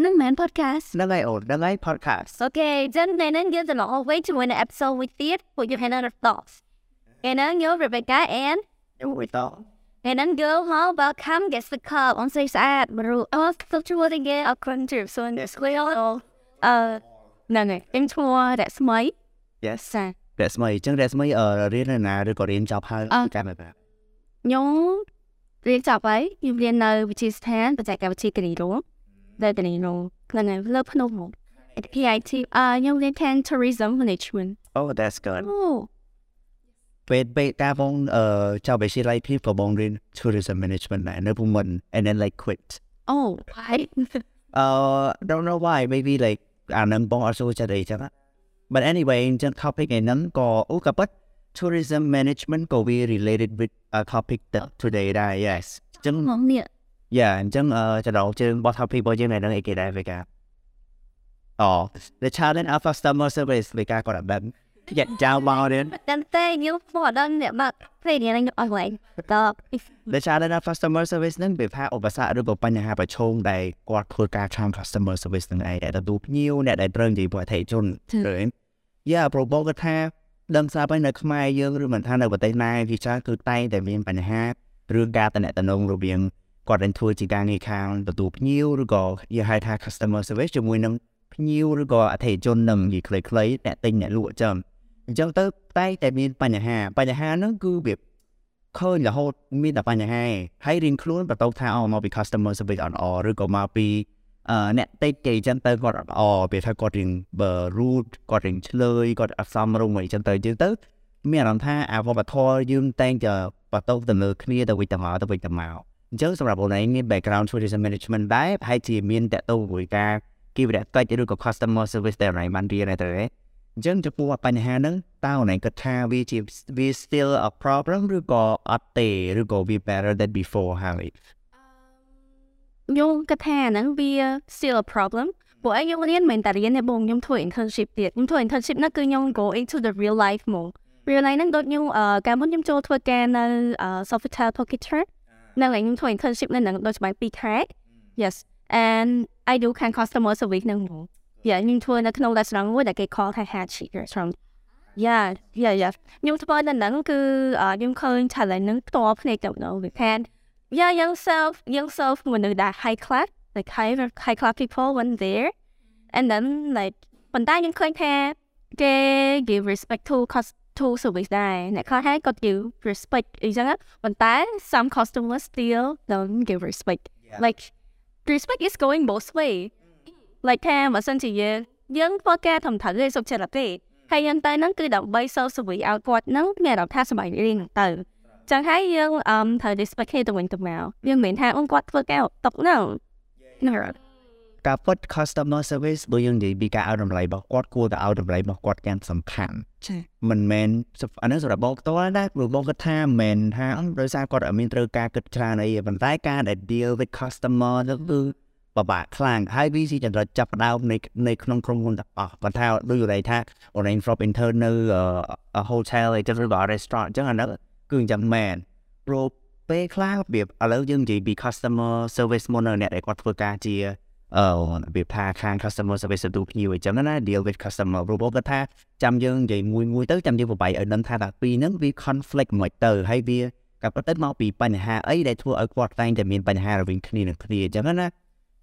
នឹងមែន podcast ហ្នឹងហើយអូនហ្នឹងហើយ podcast Okay ចឹងថ្ងៃនេះយើងទៅដល់វិញជាមួយនឹង episode មួយទៀតពួកយើង had another thoughts ថ្ងៃនេះយើង Rebecca and មួយតថ្ងៃនេះយើងមក welcome guest speaker អនស្រីស្អាតបរុអត់ទៅជួបគេអរគុណជឿសូន square អឺហ្នឹងហើយខ្ញុំឈ្មោះរស្មី Yes សារស្មីអញ្ចឹងរស្មីអឺរៀននៅណាឬក៏រៀនចប់ហើយអ่าចាំបែបខ្ញុំរៀនចប់ហើយខ្ញុំរៀននៅវិទ្យាស្ថានបច្ចេកវិទ្យាគណនេយ្យរួមនៅគណនេយ្យរួមក្នុង លើភ្នំមក PIT អឺខ្ញុំរៀនខាង tourism management Oh that's good អូ ពេលពេលការបងអឺចប់វិទ្យាល័យពីក៏បងរៀន tourism management ដែរនៅភូមិន្ទ and then like quit អូ why uh don't know why maybe like អានឹងបងអត់ចូលចិត្តអីចឹងណា but anyway អញ្ចឹង topic ឯហ្នឹងក៏អូក៏ប៉ុត tourism management ក៏វា related with a topic that today ដែរ yes អញ្ចឹង មកនេះ yeah អញ្ចឹងអឺចំណងជើងរបស់ topic របស់យើងនៅហ្នឹងអីគេដែរវាកាអូ the challenge of customer service វាកាគាត់បែប get down about it តែតែខ្ញុំមកដល់អ្នកមកពេលនេះខ្ញុំអត់វិញតើ the challenge of customer service ហ្នឹងវាថាឧបសគ្គឬក៏បញ្ហាប្រឈមដែលគាត់ធ្វើការខាង customer service ហ្នឹងឯងដែលទទួលភ្ញៀវអ្នកដែលត្រូវនិយាយជាមួយអតិថិជនឃើញ Yeah ប្របគាត់ថាដឹងស្រាប់ហើយនៅខ្មែរយើងឬមិនថានៅប្រទេសណាវាច្រើនគឺតែងតែមានបញ្ហារឿងការតំណតំណងរវាង គាត់នឹងធ្វើជាការងារខាងទទួលភ្ញៀវឬក៏យើងហៅថា customer service ជាមួយនឹងភ្ញៀវឬក៏អតិថិជននឹងនិយាយខ្លីៗអ្នកទិញអ្នកលក់ចឹងអញ្ចឹងទៅតែងតែមានបញ្ហាបញ្ហាហ្នឹងគឺវាឃើញរហូតមានតែបញ្ហាហើយរៀងខ្លួនបន្ទោថាអស់មកពី customer service អត់ល្អឬក៏មកពីអឺអ្នកតិចគេអញ្ចឹងទៅគាត់អត់ល្អពេលថាគាត់រៀងបើ root គាត់រៀងឆ្លើយគាត់អត់សមរម្យអីចឹងទៅអញ្ចឹងទៅមានអារម្មណ៍ថាអាវប្បធម៌យើងតែងតែបន្ទោទៅលើគ្នាទៅវិញទៅមកទៅវិញទៅមក អញ្ចឹងសម្រាប់បងឯងមាន background tourism management ដែរប្រហែលជាមានតកតមួយការគីវរៈតិចឬក៏ customer service ដែលឯងបានរៀនទៅទេអញ្ចឹងចំពោះបញ្ហាហ្នឹងតើអូនឯងគិតថាវាជាវា still a problem ឬក៏អត់ទេឬក៏វា better than before ហើយខ្ញុំគិតថាហ្នឹងវា still a problem ព្រោះឯងខ្ញុំរៀនមិនតែរៀនទេបងខ្ញុំធ្វើ internship ទៀតខ្ញុំធ្វើ internship ហ្នឹងគឺខ្ញុំ go into the real life មក real life ហ្នឹងដូចខ្ញុំអឺកាលមុនខ្ញុំចូលធ្វើការនៅ Sofitel Pocketer នៅឯងខ្ញុំធ្វើ internship នៅហ្នឹងដូចច្បាស់2ខែ yes and I do ខាង customer service ហ្នឹងមក yeah ខ្ញុំធ្វើនៅក្នុង restaurant មួយដែលគេ call ថា Hachi restaurant yeah yeah yeah ខ្ញុំធ្វើនៅហ្នឹងគឺខ្ញុំឃើញ challenge ហ្នឹងផ្ទាល់ភ្នែកទៅដល់វាខាន yeah young self young self មនុស្សដែល high class like high high class people went there and then like ប៉ុន្តែខ្ញុំឃើញថាគេ give respect to cost to service ដែរអ្នកខ្លះហើយគាត់ give respect អីចឹងណាប៉ុន្តែ some customers still don't give respect like respect is going both way like ថាបើសិនជាយើងយើងធ្វើការធំត្រូវឯសុខចិត្តទេហើយយើងទៅហ្នឹងគឺដើម្បី serve service ឲ្យគាត់ហ្នឹងមានអារម្មណ៍ថាសប្បាយរីករាយទៅចឹងហើយយើងអឹមត្រូវ respect គេទៅវិញទៅមកយើងមិនមែនថាអូនគាត់ធ្វើការຕົកហ្នឹងហ្នឹង ការពិត customer service បើយើងនិយាយពីការឲ្យតម្លៃរបស់គាត់គួរតែឲ្យតម្លៃរបស់គាត់យ៉ាងសំខាន់ចា៎មិនមែនអានេះសម្រាប់បងផ្ទាល់ណាព្រោះបងគិតថាមិនមែនថាអឺដោយសារគាត់អត់មានត្រូវការគិតច្រើនអីទេប៉ុន្តែការដែល deal with customer ទៅគឺពិបាកខ្លាំងហើយវាជាចន្រិតចាប់ផ្ដើមនៃនៃក្នុងក្រុមហ៊ុនទាំងអស់គាត់ថាដូចនិយាយថា online from intern នៅ hotel អីទៅឬក៏ restaurant អញ្ចឹងអានោះគឺអញ្ចឹងមែនព្រោះពេលខ្លះរបៀបឥឡូវយើងនិយាយពី customer service មុននៅអ្នកដែលគាត់ធ្វើការជា អឺរបៀបថាខាង customer service ទទួលភ្ញៀវអញ្ចឹងណា deal with customer ព្រោះបងគាត់ថាចាំយើងនិយាយមួយមួយទៅចាំយើងប្របាយឲ្យដឹងថាតាពីរហ្នឹងវា conflict មួយទៅហើយវាក៏ប៉ុន្តែមកពីបញ្ហាអីដែលធ្វើឲ្យគាត់តែងតែមានបញ្ហារវាងគ្នានឹងគ្នាអញ្ចឹងណា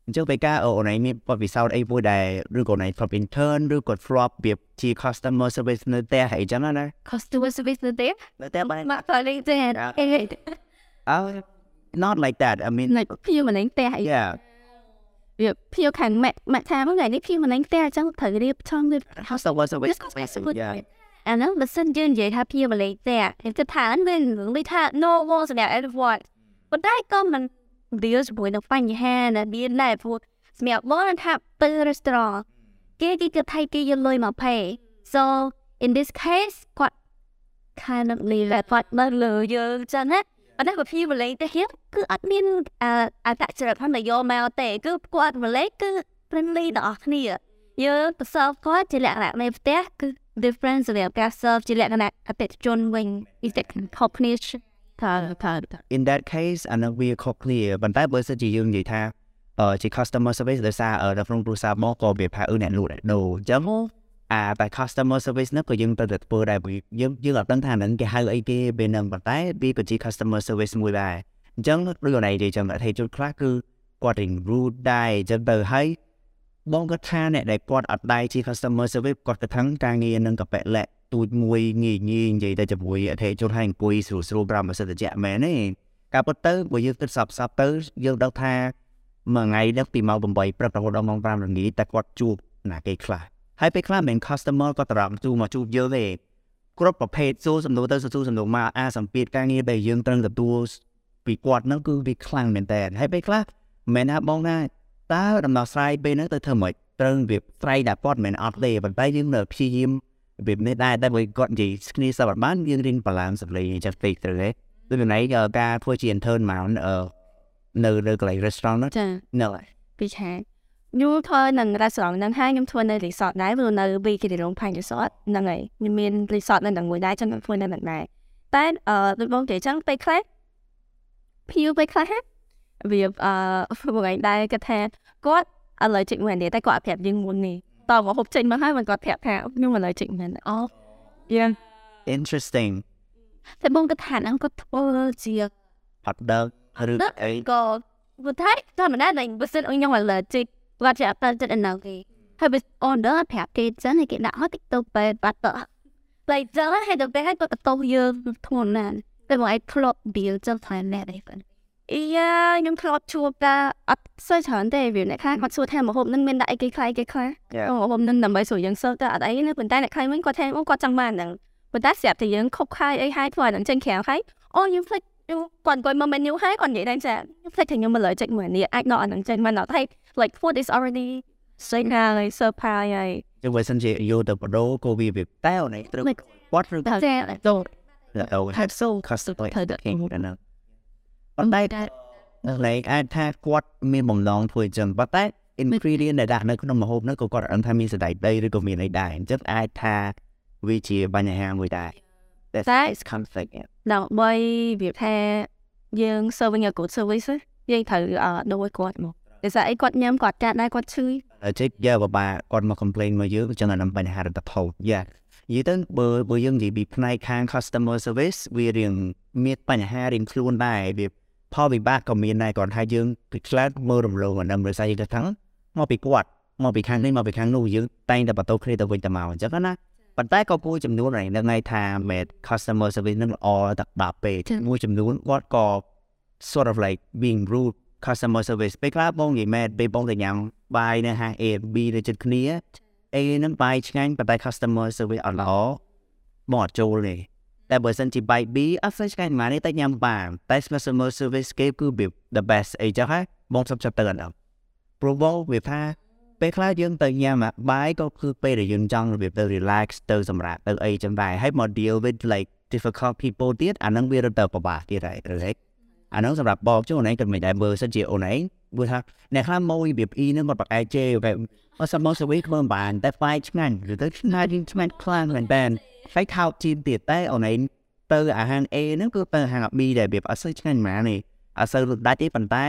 អញ្ចឹងពេលការអូនឯងមានបទពិសោធន៍អីមួយដែលឬក៏ណៃ from intern ឬក៏ drop របៀបជា customer service នៅផ្ទះអីចឹងណា customer service នៅទេនៅផ្ទះបានមកទៅលេងទេអឺ not like that i mean like ភៀវម្លេងផ្ទះអី yeah វាភៀវខាងម៉ាក់ម៉ាក់ថាថ្ងៃនេះភៀវម្លេងផ្ទះអញ្ចឹងត្រូវរៀបចំរៀប customer service yeah អាហ្នឹងបើសិនយើងនិយាយថាភៀវម្លេងផ្ទះគេគិតថាហ្នឹងវាថា no more សម្រាប់ everyone ប៉ុន្តែក៏មិន deal ជាមួយនឹងបញ្ហាដែលមានដែរព្រោះសម្រាប់បងថាពេល restaurant គេគេគិតថាគេយកលុយមក pay so in this case គាត់ kind of leave that គាត់នៅលើយើងអញ្ចឹងណា ប៉ុន្តែបើភីម្លេងទៅហៀងគឺអត់មានអអត្តចរិតផងដែលយកមកទេ គឺគាត់ម្លេងគឺ friendly ដល់អស់គ្នាយើងទៅ serve គាត់ជាលក្ខណៈនៃផ្ទះគឺ difference សម្រាប់ការ serve ជាលក្ខណៈអតិថិជនវិញ is that company ថាថា in that case អានោះវាខុសគ្នាប៉ុន្តែបើសិនជាយើងនិយាយថាអឺជា customer service ដោយសារអឺនៅក្នុងគ្រួសារមកក៏វាថាអឺអ្នកលក់អ្នកដូរអញ្ចឹង អាតែ customer service ហ្នឹងក៏យើងត្រូវតែធ្វើដែរព្រោះយើងយើងអត់ដឹងថាហ្នឹងគេហៅអីគេពេលហ្នឹងប៉ុន្តែវាក៏ជា customer service មួយដែរអញ្ចឹងដូចន័យនិយាយចឹងថាជនខ្លះគឺគាត់រៀង rude ដែរអញ្ចឹងទៅហើយបងគាត់ថាអ្នកដែលគាត់អត់ដែរជា customer service គាត់ក៏ថឹងការងារនឹងកប៉ិលាក់ទូចមួយងាយងាយនិយាយទៅជាមួយអធិជនហើយអង្គុយស្រួលស្រួលប្រាំប្រសិទ្ធជាមែនទេការពិតទៅបើយើងគិតសពសពទៅយើងដឹងថាមួយថ្ងៃនេះពីម៉ោង8ព្រឹករហូតដល់ម៉ោង5ល្ងាចតែគាត់ជួបណាគេខ្លះ ហើយពេលខ្លះមិន customer ក៏ត្រង់ជួមកជួបយើងទេគ្រប់ប្រភេទសួរសំណួរទៅសួរសំណួរមកអាសម្ពាធការងារដែលយើងត្រូវទទួលពីគាត់ហ្នឹងគឺវាខ្លាំងមែនតើហើយពេលខ្លះមិនណាបងណាតើដំណោះស្រាយពេលហ្នឹងទៅធ្វើម៉េចត្រូវវាស្រ័យដាក់គាត់មិនអត់ទេប៉ុន្តែយើងនៅព្យាយាមរបៀបនេះដែរតែបើគាត់និយាយគ្នាសប្បានយើងរៀនបាឡាំសម្លេងចិត្តពេកត្រូវទេដូចន័យការធ្វើជា intern មកនៅនៅកន្លែង restaurant ហ្នឹងចានៅហើយពីខែ ខ្ញុំធ្វើនឹង restaurant ហ្នឹងហើយខ្ញុំធ្វើនៅ resort ដែរព្រោះនៅ V គេរងផាញ់ resort ហ្នឹងហើយខ្ញុំមាន resort នៅនឹងមួយដែរចឹងខ្ញុំធ្វើនៅនឹងដែរតែអឺដូចបងនិយាយចឹងពេលខ្លះភីវពេលខ្លះវាអឺមួយដែរគាត់ថាគាត់ allergic មែនទេតែគាត់អត់ប្រាប់យើងមុននេះតមកហូបចេញមកហើយមិនគាត់ប្រាប់ថាខ្ញុំ allergic មែនអូយ៉ា interesting តែបងគាត់ថាហ្នឹងគាត់ធ្វើជាអត់ដឹងឬអីក៏ព្រោះតែធម្មតាតែបើសិនឲ្យខ្ញុំ allergic គាត់ជាអត់ចិត្តអនៅគេហើយបើ order ប្រាប់គេចឹងហើយគេដាក់ហត់តិចទៅពេទ្យបាត់ទៅតែចឹងហើយទៅពេទ្យហើយគាត់បន្ទោសយើងធ្ងន់ណាស់តែមកឲ្យធ្លាប់ deal ចឹងថែមណែដែរគាត់អីយ៉ាខ្ញុំធ្លាប់ជួបតែអត់សូវច្រើនទេវាអ្នកខ្លះគាត់សួរថាម្ហូបនឹងមានដាក់អីគេខ្លះគេខ្លះ Yeah. ម្ហូបនឹងដើម្បីស្រួលយើងសើទៅអត់អីណាប៉ុន្តែអ្នកខ្លះវិញគាត់ថាអូគាត់ចង់បានហ្នឹងប៉ុន្តែស្រាប់តែយើងខົບខាយអីហើយធ្វើឲ្យនឹងចេញក្រៅហើយអូយើងភ្លេចខ្ញុំគាត់អង្គុយមើល menu ហើយគាត់និយាយដែរចាខ្ញុំភ្លេចថាខ្ញុំ allergic មួយនេះអាចដល់អានឹងចេញមកដល់ហើយ like food is already straight now like so pie ហើយចឹងបើសិនជាយកទៅបដូរក៏វាវាតែអូនេះត្រូវ Like- គាត់ឬតែទៅទៅ have so customer ធ្វើទៅហ្នឹងប៉ុន្តែ like អាចថាគាត់មានបំណងធ្វើអញ្ចឹងប៉ុន្តែ ingredient ដែលដាក់នៅក្នុងម្ហូបហ្នឹងក៏គាត់អត់ដឹងថាមានសណ្តែកដីឬក៏មានអីដែរអញ្ចឹងអាចថាវាជាបញ្ហាមួយដែរ That's តែ is conflict yeah. ដើម្បីវាថាយើង serving a good service ណាយើងត្រូវអឺដូរឲ្យគាត់មក តែស្អីគាត់ញ៉ាំគាត់កាត់ដែរគាត់ឈឺអញ្ចឹងយកបបាគាត់មក complain មកយើងអញ្ចឹងអានឹងបញ្ហារដ្ឋផលយ៉ានិយាយទៅបើបើយើងនិយាយពីផ្នែកខាង customer service វារៀងមានបញ្ហារៀងខ្លួនដែរវាផលវិបាកក៏មានដែរគាត់ថាយើងពីខ្លះមើលរំលងអានឹងដោយសារយើងទៅថឹងមកពីគាត់មកពីខាងនេះមកពីខាងនោះយើងតែងតែបន្តគ្នាទៅវិញទៅមកអញ្ចឹងណាប៉ុន្តែក៏មួយចំនួនហ្នឹងថ្ងៃថាមែន customer service នឹងល្អដល់ដល់ពេកមួយចំនួនគាត់ក៏ sort of like being rude customer service ពេលខ្លះបងនិយាយមែនពេលបងទៅញ៉ាំបាយនៅហាង A B នៅជិតគ្នា A ហ្នឹងបាយឆ្ងាញ់ប៉ុន្តែ customer service អត់ល្អបងអត់ចូលទេតែបើសិនជាបាយ B អត់សូវឆ្ងាញ់ប៉ុន្មានទេតែញ៉ាំបានតែ customer service គេគឺវា the best អីចឹងហើយបងសុំចាប់ទៅអត់ដល់ព្រោះបងវាថាពេលខ្លះយើងទៅញ៉ាំអាបាយក៏គឺពេលដែលយើងចង់របៀបទៅ relax ទៅសម្រាប់ទៅអីចឹងដែរហើយមក deal with like difficult people ទៀតអាហ្នឹងវារត់ទៅពិបាកទៀតហើយឬហេ អានោះសម្រាប់បងជួនអូនឯងក៏មិនដែរមើលសិនជាអូនឯងព្រោះថាអ្នកខ្លះមករបៀបអ៊ីហ្នឹងគាត់បកឯជេគេអត់សមមកសវីធ្វើមិនបានតែហ្វាយឆ្ងាញ់ឬទៅឆ្ងាញ់ឆ្ងាញ់ខ្លាំងមែនតើហើយខោជីនទៀតតែអូនឯងទៅអាហារ A ហ្នឹងគឺទៅអាហារ B ដែលរបៀបអត់សូវឆ្ងាញ់ហ្មងនេះអត់សូវរត់ដាច់ទេប៉ុន្តែ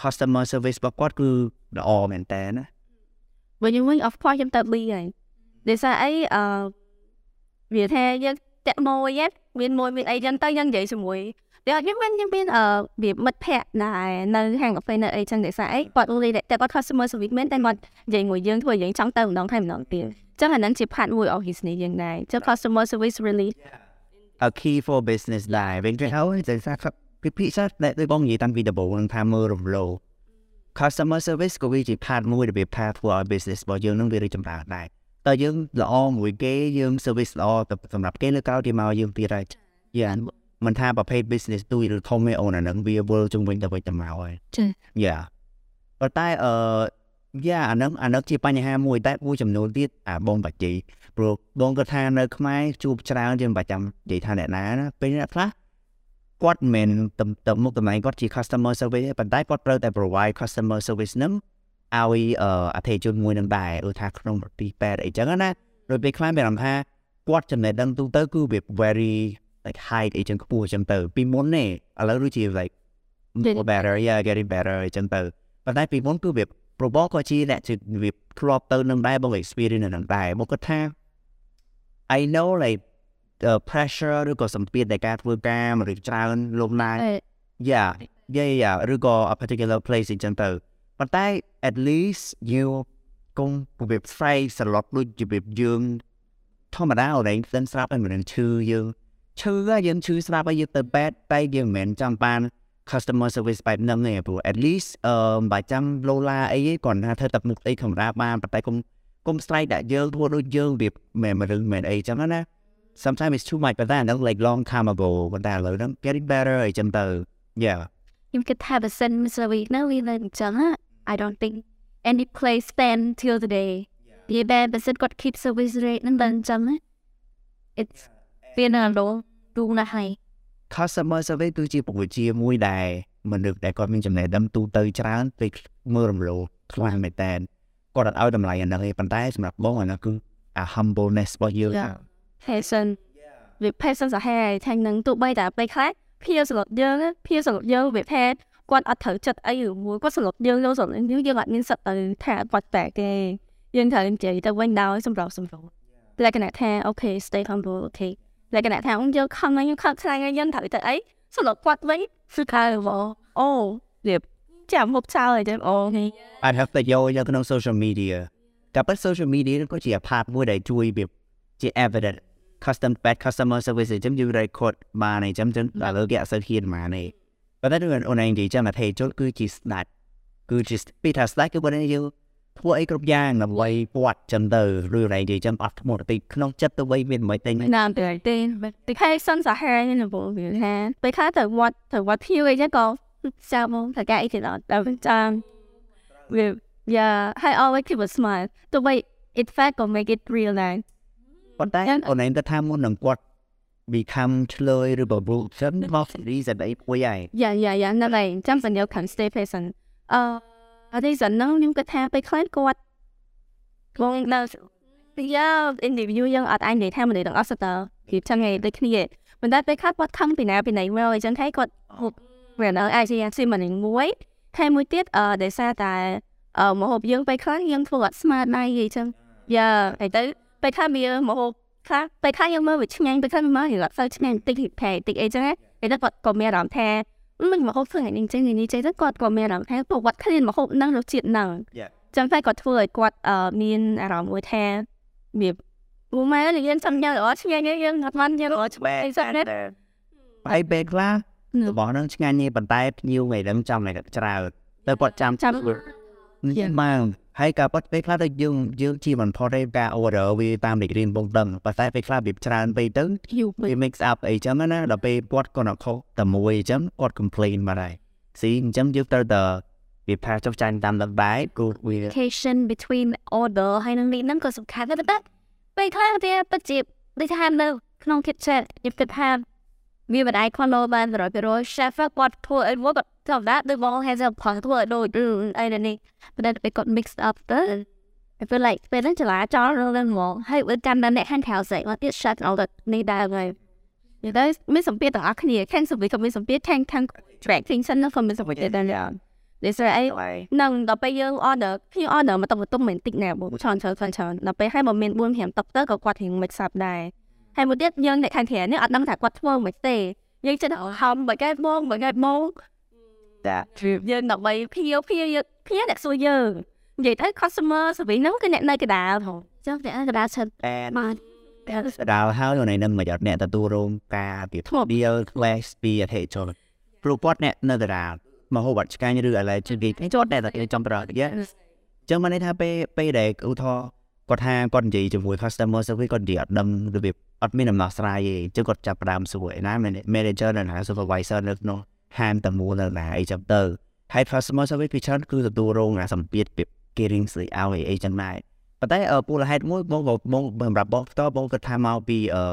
customer service របស់គាត់គឺល្អមែនតើណាវិញខ្ញុំវិញ of course ខ្ញុំទៅ B ហើយដោយសារអីអឺវាថាយើងតាក់មួយឯងមានមួយមានអីចឹងទៅយើងនិយាយជាមួយ តែខ្ញុំវិញខ្ញុំមានអឺវាមិត្តភ័ក្តិដែរនៅហាងកាហ្វេនៅអីចឹងដោយសារអីគាត់ really តែគាត់ customer service មែនតែគាត់និយាយមួយយើងធ្វើយើងចង់ទៅម្ដងហើយម្ដងទៀតចឹងអាហ្នឹងជា part មួយ of business យើងដែរចឹង customer service really a key for business ដែរវិញទៅហើយតែថាពីពិសេសដែលដូចបងនិយាយតាំងពីដំបូងនឹងថាមើលរំលោភ customer service ក៏វាជា part មួយរបៀបថាធ្វើឲ្យ business របស់យើងនឹងវារីកចម្រើនដែរតើយើងល្អមួយគេយើង service ល្អទៅសម្រាប់គេលើកោទៀតមកយើងទៀតហើយយ៉ា មិនថាប្រភេទ business ទូចឬធំទេអូនអានឹងវាវិលជុំវិញទៅវិញទៅមកហើយចា៎យ៉ាប៉ុន្តែអឺយ៉ាអានឹងអានឹងជាបញ្ហាមួយតែមួយចំនួនទៀតអាបងបាជីព្រោះបងគាត់ថានៅខ្មែរជួបច្រើនជាងប្រចាំនិយាយថាអ្នកណាណាពេលអ្នកខ្លះគាត់មិនមែនទំទំមុខតំណែងគាត់ជា customer service ទេប៉ុន្តែគាត់ត្រូវតែ provide customer service នឹងឲ្យអឺអធិជនមួយនឹងដែរឧទាហរណ៍ក្នុងប្រទេសប៉ែតអីចឹងណាដោយពេលខ្លះមានអារម្មណ៍ថាគាត់ចំណេះដឹងទូទៅគឺវា very like high អីចឹងខ្ពស់ចឹងទៅពីមុនទេឥឡូវដូចជា like more better yeah getting better អញ្ចឹងទៅប៉ុន្តែពីមុនគឺវាប្របក៏ជាអ្នកជាវាធ្លាប់ទៅនឹងដែរបង experience នឹងដែរមកគាត់ថា I know like the pressure ឬក៏សម្ពាធនៃការធ្វើការមនុស្សច្រើនលំណាយ yeah yeah yeah ឬក៏ a particular place អញ្ចឹងទៅប៉ុន្តែ at least you កុំវា fry សឡប់ដូចជាវាយើងធម្មតាអរេនឹងស្រាប់ឲ្យមិនឈឺយើង ឈឺយើងឈឺស្រាប់ឲ្យយើងទៅ bed តែយើងមិនមែនចង់បាន customer service បែបហ្នឹងទេព្រោះ at least អឺបើចាំលោឡាអីគាត់ថាធ្វើទឹកមុខអីធម្មតាបានប៉ុន្តែកុំកុំ strike ដាក់យើងធ្វើដូចយើងវាមិនមិនមិនអីចឹងណា sometimes it's too much ប៉ុន្តែហ្នឹង like long time ago ប៉ុន្តែឥឡូវហ្នឹង getting better អីចឹងទៅ yeah you could have a sentence a week នៅវានៅអញ្ចឹង I don't think any place stand till the day និយាយបែបបើសិនគាត់ keep service rate នឹងដល់អញ្ចឹង it's វានៅឡូទូណាស់ហើយ customer service គឺជាពវិជ្ជាមួយដែលមនុស្សដែលគាត់មានចំណេះដឹងទូទៅច្រើនពេកមើលរំលោភខ្លាំងមែនតើគាត់អត់ឲ្យតម្លៃអាហ្នឹងទេប៉ុន្តែសម្រាប់បងអាហ្នឹងគឺអា humbleness របស់យើង passion វា passion សាហាវថានឹងទោះបីតែពេលខ្លះភៀសង្កត់យើងភៀសង្កត់យើងវាផែគាត់អត់ត្រូវចិត្តអីឬមួយគាត់សង្កត់យើងយកសង្កត់យើងយើងអត់មានសិទ្ធទៅថាគាត់តែគេយើងត្រូវនិយាយទៅវិញដោយសម្រាប់សម្រាប់លក្ខណៈថា okay stay humble okay លក្ខណៈថាយើងខំយើងខំខ្លាំងយើងត្រូវទៅអីសន្លប់គាត់វិញគឺខើអូរៀបចាំមុខចោលអីចឹងអូអត់ហៅទៅយកយកក្នុង social media តែប៉ុន្តែ social media ក៏ជា part មួយដែលជួយវាជា evidence custom bad customer service អញ្ចឹងយើង record បានអញ្ចឹងចឹងដល់លើគេអត់សូវហ៊ានបានទេប៉ុន្តែដូចអូនឯងនិយាយចឹងថាចូលគឺជាស្ដាច់គឺជាពីថាស្ដាច់គឺបើយើង ធ្វើអីគ្រប់យ៉ាងដើម្បីពាត់ចឹងទៅឬរ៉ៃនិយាយចឹងអត់ធ្មត់តិចក្នុងចិត្តទៅវិញមានមិនទេណាទៅទេទីខែសិនសាហារនៅបងវាថាពេលខ្លះទៅវត្តទៅវត្តភៀវអីចឹងក៏ចាំមកតែកាអីទៅដល់ចាំវា yeah I always keep a smile ទៅបី it fact ក៏ make it real ដែរប៉ុន្តែអូនឯងទៅថាមុននឹងគាត់ become ឆ្លើយឬក៏ bullshit មក reason អីមួយហើយយ៉ាយ៉ាយ៉ានៅឡើយចាំសញ្ញា can stay patient អឺ អត់ទេសិនហ្នឹងខ្ញុំគិតថាពេលខ្លះគាត់បងនៅយ៉ា interview យើងអត់អាចនិយាយថាមនុស្សទាំងអស់សិតតើពីចឹងឯងដូចគ្នាប៉ុន្តែពេលខ្លះគាត់ខឹងពីណាពីណៃមកអញ្ចឹងហើយគាត់ហូបវានៅអាចជាស៊ីមិនមួយខែមួយទៀតអឺដោយសារតែអឺមកហូបយើងពេលខ្លះយើងធ្វើអត់ស្មារតីអីចឹងយ៉ាហើយទៅពេលខ្លះវាមកហូបខ្លះពេលខ្លះយើងមើលវាឆ្ងាញ់ពេលខ្លះមើលវាអត់សូវឆ្ងាញ់តិចតិចតិចអីចឹងហើយតែគាត់ក៏មានអារម្មណ៍ថា មិនមកហូបធ្វើថ្ងៃនេះចឹងថ្ងៃនេះចឹងទៅគាត់ក៏មានអារម្មណ៍ថាពួកគាត់ឃ្លានមកហូបនឹងរសជាតិហ្នឹងចឹងតែគាត់ធ្វើឲ្យគាត់មានអារម្មណ៍មួយថាវាពូម៉ែយើងចង់ញ៉ាំល្អឆ្ងាញ់យើងអត់បានញ៉ាំល្អឆ្ងាញ់អីសោះណាហើយពេលខ្លះរបស់ហ្នឹងឆ្ងាញ់នេះប៉ុន្តែភ្ញៀវថ្ងៃហ្នឹងចាំតែច្រើនទៅគាត់ចាំចាំនេះមក ហើយក៏ប៉ុតពេលខ្លះទៅយើងយើងជាមិនផុតទេការ order វាតាមលេខរៀនបងដឹងប៉ុន្តែពេលខ្លះវាច្រើនពេកទៅវា mix up អីចឹងណាដល់ពេលគាត់គាត់អត់ខុសតែមួយអញ្ចឹងគាត់ complain មកហើយស៊ីអញ្ចឹងយើងត្រូវតែវាផាចុះចាញ់តាមដល់ដែរគូវា communication between order ហើយនឹងនេះហ្នឹងក៏សំខាន់ដែរតែពេលខ្លះវាពិតជាដូចថានៅក្នុង kitchen យើងគិតថាវា មិនអាច follow បាន100% chef គាត់ធ្វើអីមួយគាត់ធម្មតាដូចបង has a ផលធ្វើឲ្យដូចអីនេះប៉ុន្តែពេលគាត់ mix up ទៅ I feel like ពេលហ្នឹងចលាចលរឿងហ្មងហើយបើកាន់តែអ្នក hand house មកទៀត shut all the នេះដែរហើយនិយាយទៅមានសម្ពាធទាំងអស់គ្នាខាងសម្ពាធក៏មានសម្ពាធខាងខាង track ទាំងសិនក៏មានសម្ពាធដែរដូចស្អីនឹងដល់ពេលយើង order ខ្ញុំ order មកតុបតុំមិនតិចណាបងច្រើនច្រើនច្រើនដល់ពេលហើយបើមាន4 5តុបទៅក៏គាត់រៀង mix up ដែរ ហើយមួយទៀតយើងអ្នកខាងក្រៅនេះអត់ដឹងថាគាត់ធ្វើមិនទេយើងចិត្តហំបើកែបងបើកែបងតែយើងដើម្បីភៀវភៀវភៀវអ្នកសួរយើងនិយាយទៅ customer service ហ្នឹងគឺអ្នកនៅកដាលហ៎ចឹងអ្នកនៅកដាលឆិតបានតែស្ដាលហើយនៅនឹងមកអ្នកទទួលរងការពីធ្លាប់ deal clash ពីអធិជនព្រោះគាត់អ្នកនៅកដាលមកហូបបាត់ឆ្កាញ់ឬអីឡើយជិះគេចត់តែតែចំប្រយចឹងមកន័យថាពេលពេលដែលឧទាហរណ៍ គាត់ថាគាត់និយាយជាមួយ customer service គាត់និយាយអត់ដឹងរបៀបអត់មានដំណោះស្រាយទេអញ្ចឹងគាត់ចាប់ផ្ដើមសួរឯណា manager នៅណា supervisor នៅក្នុងហាងតមូលនៅណាអីចឹងទៅហើយ customer service ពីច្រើនគឺទទួលរងអាសម្ពាធពីគេរៀងស្រីឲ្យអីចឹងដែរប៉ុន្តែពូលហេតុមួយបងបងសម្រាប់បងផ្ទាល់បងគាត់ថាមកពីអឺ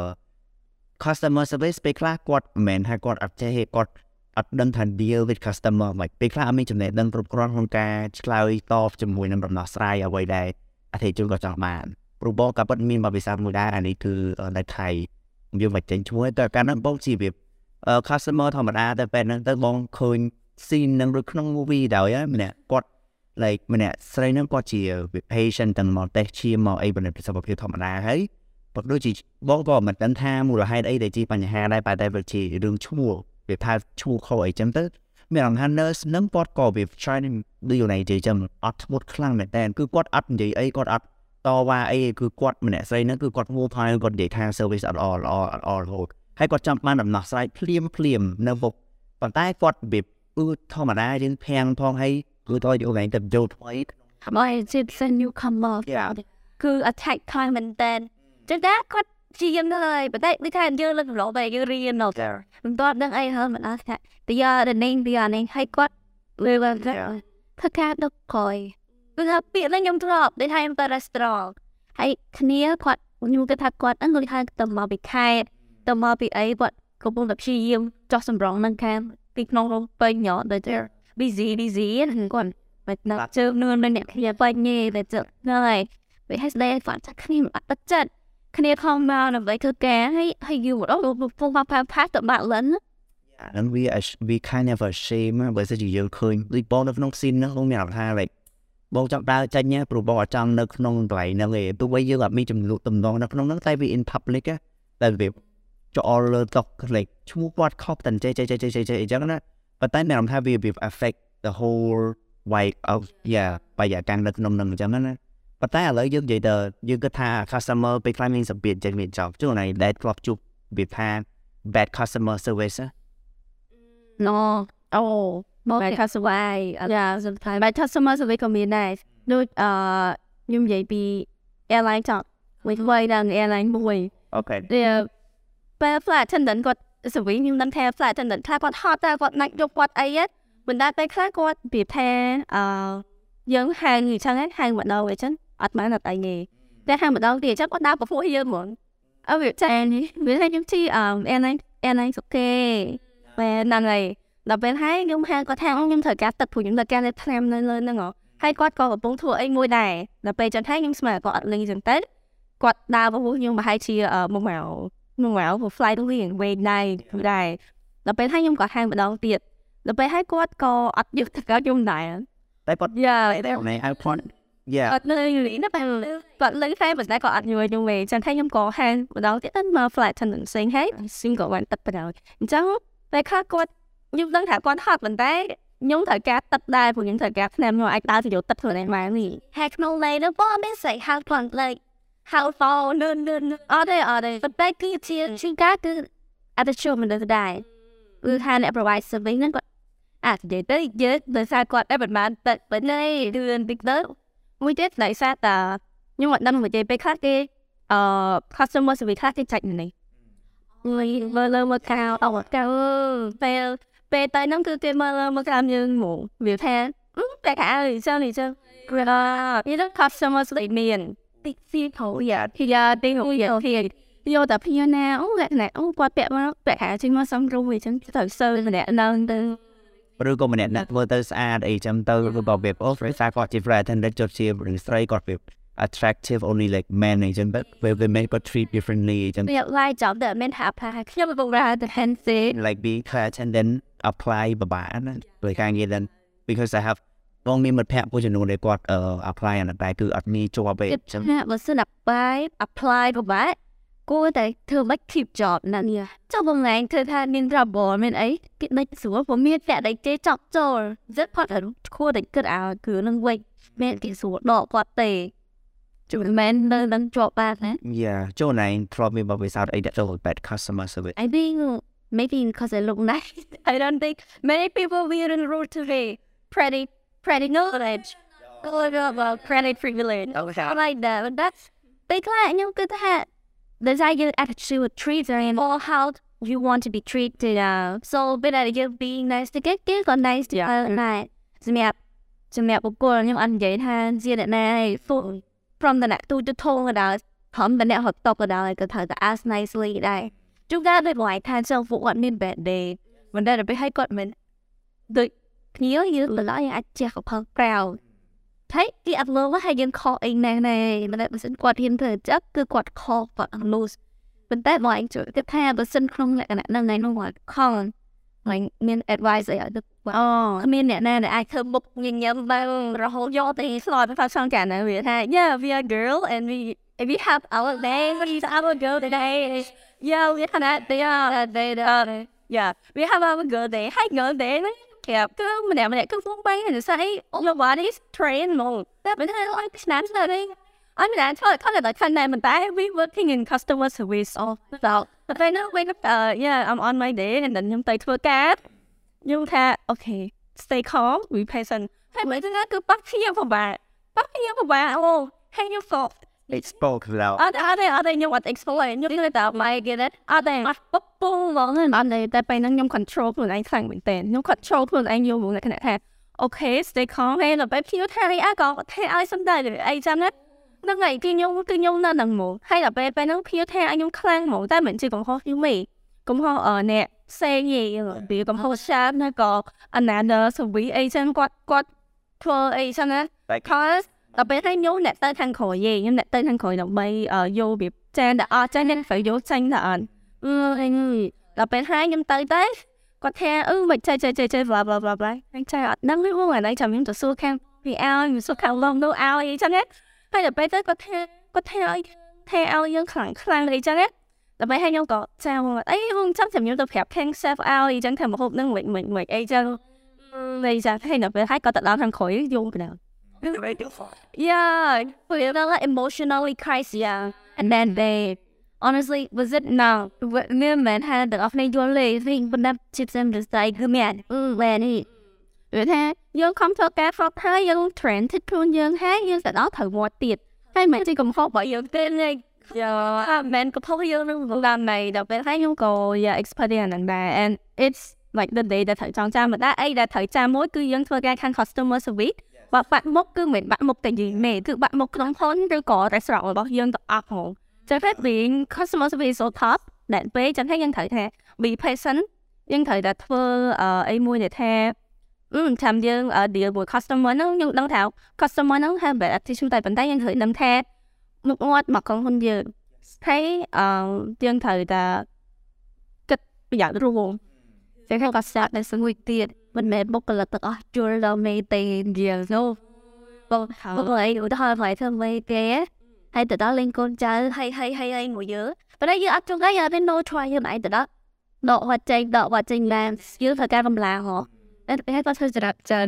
customer service ពេលខ្លះគាត់មិនមែនថាគាត់អត់ចេះគាត់អត់ដឹងថា deal with customer មិនពេលខ្លះអត់មានចំណេះដឹងគ្រប់គ្រាន់ក្នុងការឆ្លើយតបជាមួយនឹងដំណោះស្រាយអ្វីដែល អតិថិជនក៏ចង់បានព្រោះបងក៏ពិតមានបទពិសោធន៍មួយដែរអានេះគឺនៅថៃយើងមិនចេញឈ្មោះតែកាលនោះបងជីវា customer ធម្មតាតែពេលហ្នឹងទៅបងឃើញ scene នឹងដូចក្នុង movie ដែរម្នាក់គាត់ like ម្នាក់ស្រីហ្នឹងគាត់ជា patient ទាំងមកតេស្តឈាមមកអីបណ្ឌិតសុខភាពធម្មតាហើយបើដូចជាបងក៏មិនដឹងថាមូលហេតុអីដែលជាបញ្ហាដែរតែតែវាជារឿងឈ្មោះវាថាឈ្មោះខុសអីចឹងទៅ មានអារម្មណ៍ថា nurse នឹងគាត់ក៏វា try នឹងដូចយល់ណៃនិយាយចឹងអត់ធ្ងន់ខ្លាំងមែនតើគឺគាត់អត់និយាយអីគាត់អត់តវ៉ាអីគឺគាត់ម្នាក់ស្រីហ្នឹងគឺគាត់ full time គាត់និយាយថា service អត់ល្អល្អអត់ល្អរហូតហើយគាត់ចាំបានដំណោះស្រាយភ្លាមភ្លាមនៅមុខប៉ុន្តែគាត់វាគឺធម្មតាយើងភាំងផងហើយគឺតើយល់ណៃទៅចូលថ្មី Boy, it's a newcomer. Yeah. គឺ attack ខ្លាំងមែនតើចឹងតែគាត់ ជាយទៅហើយប៉ុន្តែដូចថាយើងលើកឡោបែយើងរៀននៅមិនតបដឹងអីហើយមិនអត់ថាតែយកតែនេះវាអានេះហើយគាត់លើកថាធ្វើការដឹកក្រោយគឺថាពាក្យហ្នឹងខ្ញុំធ្លាប់ដូចថាខ្ញុំទៅ restaurant ហើយគ្នាគាត់ខ្ញុំគិតថាគាត់ហ្នឹងគាត់ថាទៅមកពីខេត្តទៅមកពីអីគាត់កំពុងតែព្យាយាមចោះសម្រងនឹងខាងពីក្នុងរោងពេញញ៉ទៅ busy busy ហ្នឹងគាត់មិនណាជើងនួននៅអ្នកគ្នាពេញញេតែចឹងហ្នឹងហើយវាឲ្យស្ដីឲ្យគាត់ថាគ្នាមិនអត់ទឹកចិត្ត គ្នាខំមកដើម្បីធ្វើការហើយហើយយូរដល់ពុំមកផាផាទៅបាក់លិន and we ash- we kind of ashamed បើសិនជាយើងឃើញដូចបងនៅក្នុង scene ហ្នឹងបងមានអារម្មណ៍ថា like បងចង់ដើរចេញណាព្រោះបងអត់ចង់នៅក្នុងកន្លែងហ្នឹងទេទោះបីយើងអត់មានចំនួនតំណងនៅក្នុងហ្នឹងតែវា in public ណាតែវាចូលលើតុ like ឈ្មោះគាត់ខុសតែចេះចេះចេះចេះចេះអញ្ចឹងណាប៉ុន្តែមានអារម្មណ៍ថាវាវា affect the whole way of yeah បរិយាកាសនៅក្នុងហ្នឹងអញ្ចឹងណា ប៉ុន្តែឥឡូវយើងនិយាយទៅយើងគិតថា customer ពេលខ្លះមានសម្ពាធចេញមានចោលជួនណាដែលធ្លាប់ជួបវាថា bad customer service ណា No. Oh. Bad customer Yeah sometimes Bad customer service ក៏មានដែរដូចអឺខ្ញុំនិយាយពី airline ចង់វិញវិញដល់ airline មួយ Okay វាពេល flight attendant គាត់សវិញខ្ញុំដឹងថា flight attendant ខ្លះគាត់ហត់តែគាត់ណាច់យកគាត់អីហ្នឹងមិនដែរពេលខ្លះគាត់ប្រៀបថាអឺយើងហៅអញ្ចឹងហៅម្ដងអញ្ចឹង អត់បានអត់អីទេតែហៅម្ដងទៀតអញ្ចឹងគាត់ដើរប្រពោះយើងហ្មងអើវាចានេះវាថាខ្ញុំជីអឺ airline airline សុកេពេលហ្នឹងហើយដល់ពេលហើយខ្ញុំហៅគាត់ថាខ្ញុំត្រូវការទឹកព្រោះខ្ញុំត្រូវការលេបថ្នាំនៅលើហ្នឹងហ៎ហើយគាត់ក៏កំពុងធ្វើអីមួយដែរដល់ពេលចឹងហើយខ្ញុំស្មានគាត់អត់លីចឹងទៅគាត់ដើរប្រពោះខ្ញុំប្រហែលជាមួយម៉ោងមួយម៉ោងព្រោះ flight ទៅវិញវែងដែរដែរដល់ពេលហើយខ្ញុំក៏ហៅម្ដងទៀតដល់ពេលហើយគាត់ក៏អត់យកទឹកកោខ្ញុំដែរតែគាត់យ៉ាតែណែហៅគាត់ yeah អត់លើលីណាបែរគាត់លើតែប៉ុន្តែក៏អត់យល់ខ្ញុំវិញចឹងហើយខ្ញុំក៏ហៅម្ដងទៀតទៅមក flight attendant ផ្សេងហើយ sim ក៏បានទឹកបណ្ដោយអញ្ចឹងតែខ្លះគាត់ខ្ញុំដឹងថាគាត់ហត់ប៉ុន្តែខ្ញុំត្រូវការទឹកដែរព្រោះខ្ញុំត្រូវការថ្នាំខ្ញុំអាចដើរទៅយកទឹកខ្លួនឯងបាននេះហើយក្នុងលេនោះបងមានស្អីហៅគាត់លេហៅហ្វោនឿនឿនអត់ទេអត់ទេប៉ុន្តែគឺជាជាការគឺអត់ជួយមិនដែរគឺថាអ្នក provide service ហ្នឹងគាត់អាចនិយាយទៅយើងដោយសារគាត់តែមិនបានទឹកប៉ុន្តែរឿនតិចទៅ មួយទៀតដោយសារតាខ្ញុំអត់ដឹងនិយាយពេលខ្លះគេអឺ customer service ខ្លះគេចាច់នេះ người mơ lơ mơ cao ông ở cao về về tới năm cứ tiền mơ lơ mơ cao như ngủ biểu than ừ đại cả ơi sao thì sao rồi là như đó customer lấy miền đi xin khẩu dạ thì giờ đi hữu dạ thì vô tập phía nào lại nè ông qua bẹ mà bẹ cả trên mà xong rồi vì chân thật sơ mà nè nâng từ ឬក៏ម្នាក់ណាត់ធ្វើទៅស្អាតអីចឹងទៅឬក៏វាអូស្រីសារគាត់ជា flight attendant ចុះជាស្រីគាត់វា attractive only like men អីចឹងទៅវាវា make but treat differently អីចឹង việc lai chọn để mình hạ phá khi mà vùng ra the fancy like being flight attendant apply បបាណាដោយការងារ then because I have បងមានមិត្តភក្តិមួយចំនួនដែលគាត់ apply អានោះតែគឺអត់មានជាប់ទេអញ្ចឹង Tiếp mà xin apply apply của bạn cô tại thường bắt keep job nè nè trong vòng này thưa tha nên ra bò bên ấy cái đây xuống của miết vẽ đấy chế chọc rồi rất phát là cô đấy cứ ảo cứ nâng quay mẹ cái xuống đỏ quạt tề chủ men nâng nâng chọc ba nè yeah ចូលណៃ probably បើវាសោតអីដែលចូល bad customer service I think maybe because I look nice I don't think many people wear in road today pretty pretty knowledge Good about credit privilege Okay. I like that but that's big like you good hat desire your attitude with treat and or how you want to be treated uh, so better you being nice to get get còn nice to yeah. này chị mẹ chị mẹ của cô nhưng anh vậy tha riêng đại này phụ from the neck to the tone ở đó phẩm bên này hợp tập ở đó cái thời ask nicely đây chúng ta được ngoài than sau phụ quản nên bẹn đề vấn đề là phải hay còn mình được nhớ như là nói anh chắc học hơn crowd thấy cái anh luôn hay dân kho anh này này mà lại mình quạt hiện thời chắc cứ quạt kho và ăn loose mình tại mọi anh chửi tiếp theo mình xin không lại cái này này nó ngoài con mình nên advice ở được គាត់អូគ្មានអ្នកណាដែលអាចធ្វើមុខញញឹមបានរហូតយកទៅស្លោយទៅសងកានណាវាថា yeah we are girl and we if we have our day we our girl today yeah we have that they are they are yeah we have our girl day hay girl day គេគឺម្នាក់ម្នាក់គឺហ្វុំបែរទៅស្អី your body is trained មកតែមិនថាអត់ឆ្នាំស្អី I mean, I thought kind of like kind of but we working in customer service all about. But I know when uh yeah, I'm on my day and then ខ្ញុំទៅធ្វើការខ្ញុំថា okay stay calm we patient ហើយមិនថាគឺបាក់ភៀវពិបាកបាក់ភៀវពិបាកអូ hey you fault explore. Ada ada ada yung what explore yung yung ta may get ada at bubble lo nên anh này tại bên những control của anh sang mình tên những control của anh yêu muốn cái này thế. OK, stay calm hay là bây giờ thay ai có thay ai sân đại rồi ai chăm đấy. Nó ngày kinh nhung kinh nhung nó nằm mù hay là bây bây nó bây giờ thay anh nhung clan mù tại mình chỉ còn khó hiểu mày, cũng họ ở ờ, nè xe gì rồi bị cũng khó sharp nó có đó so với we agent quát quát tour agent đấy. Because ដល់ពេលឲ្យខ្ញុំអ្នកទៅខាងក្រោយទេខ្ញុំអ្នកទៅខាងក្រោយដើម្បីយកវាចានដល់អស់ចានអ្នកត្រូវយកចាញ់ដល់អត់អឺអីដល់ពេលហើយខ្ញុំទៅទៅគាត់ថាអឺមិនចេះចេះចេះចេះ bla bla bla bla ខ្ញុំចេះអត់ដឹងទេមកថ្ងៃចាំខ្ញុំទៅសួរខាង PR ខ្ញុំសួរខាងឡងនោះឲ្យអីចឹងណាហើយដល់ពេលទៅគាត់ថាគាត់ថាឲ្យថាឲ្យយើងខ្លាំងខ្លាំងអីចឹងណាដើម្បីឲ្យខ្ញុំក៏ចាំមកអីខ្ញុំចាំចាំខ្ញុំទៅប្រាប់ខាង chef ឲ្យអីចឹងថាមកហូបនឹងមិនមិនមិនអីចឹងអីចឹងហើយដល់ពេលហើយគាត់ទៅដល់ខាងក្រោយយងបណ្ដោយ Yeah, we felt like emotionally crisis. Yeah, and then they honestly was it now when man had the offline your lay thing but that chips them just like the man when he វាថាយើងខំធ្វើការ flop ហើយយើង trend thích ខ្លួនយើងហើយយើងទៅដល់ត្រូវវត្តទៀតហើយមិនជាកំហុសរបស់យើងទេនេះយ៉ាមិនកំហុសយើងនឹងឡើងណៃដល់ពេលហើយខ្ញុំក៏ yeah experience ហ្នឹងដែរ and it's like the day ដែលត្រូវចងចាំមកដែរអីដែលត្រូវចាំមួយគឺយើងធ្វើការខាង customer service បើបាក់មុខគឺមិនបាក់មុខតែយើងទេគឺបាក់មុខក្នុងហ៊ុនឬក៏ restaurant របស់យើងទាំងអស់ហ្មងចឹងតែ being customer service so top ដែលពេលចឹងហើយយើងត្រូវថា be patient យើងត្រូវតែធ្វើអីមួយដែលថាអឺចាំយើង deal មួយ customer ហ្នឹងយើងដឹងថា customer ហ្នឹង have bad attitude តែប៉ុន្តែយើងត្រូវដឹងថាមុខមាត់មកក្រុមហ៊ុនយើងហើយអឺយើងត្រូវតែគិតប្រយ័ត្នរួមចឹងក៏ស្អាតដែលស្ងួយទៀត មិនមែនបុគ្គលិកទាំងអស់ជួលដល់មេទេយើងនោះបងបងអីឧទាហរណ៍ផ្លែធ្វើមេទេហើយទៅដល់លេងកូនចៅហើយហើយហើយហើយមួយយើប៉ុន្តែយើងអត់ចង់ឲ្យតែ no try យើងឯងទៅដល់ដកវត្តចេញដកវត្តចេញឡើងយើងធ្វើការកម្លាំងហ៎តែពេលគាត់ធ្វើចរិតចិន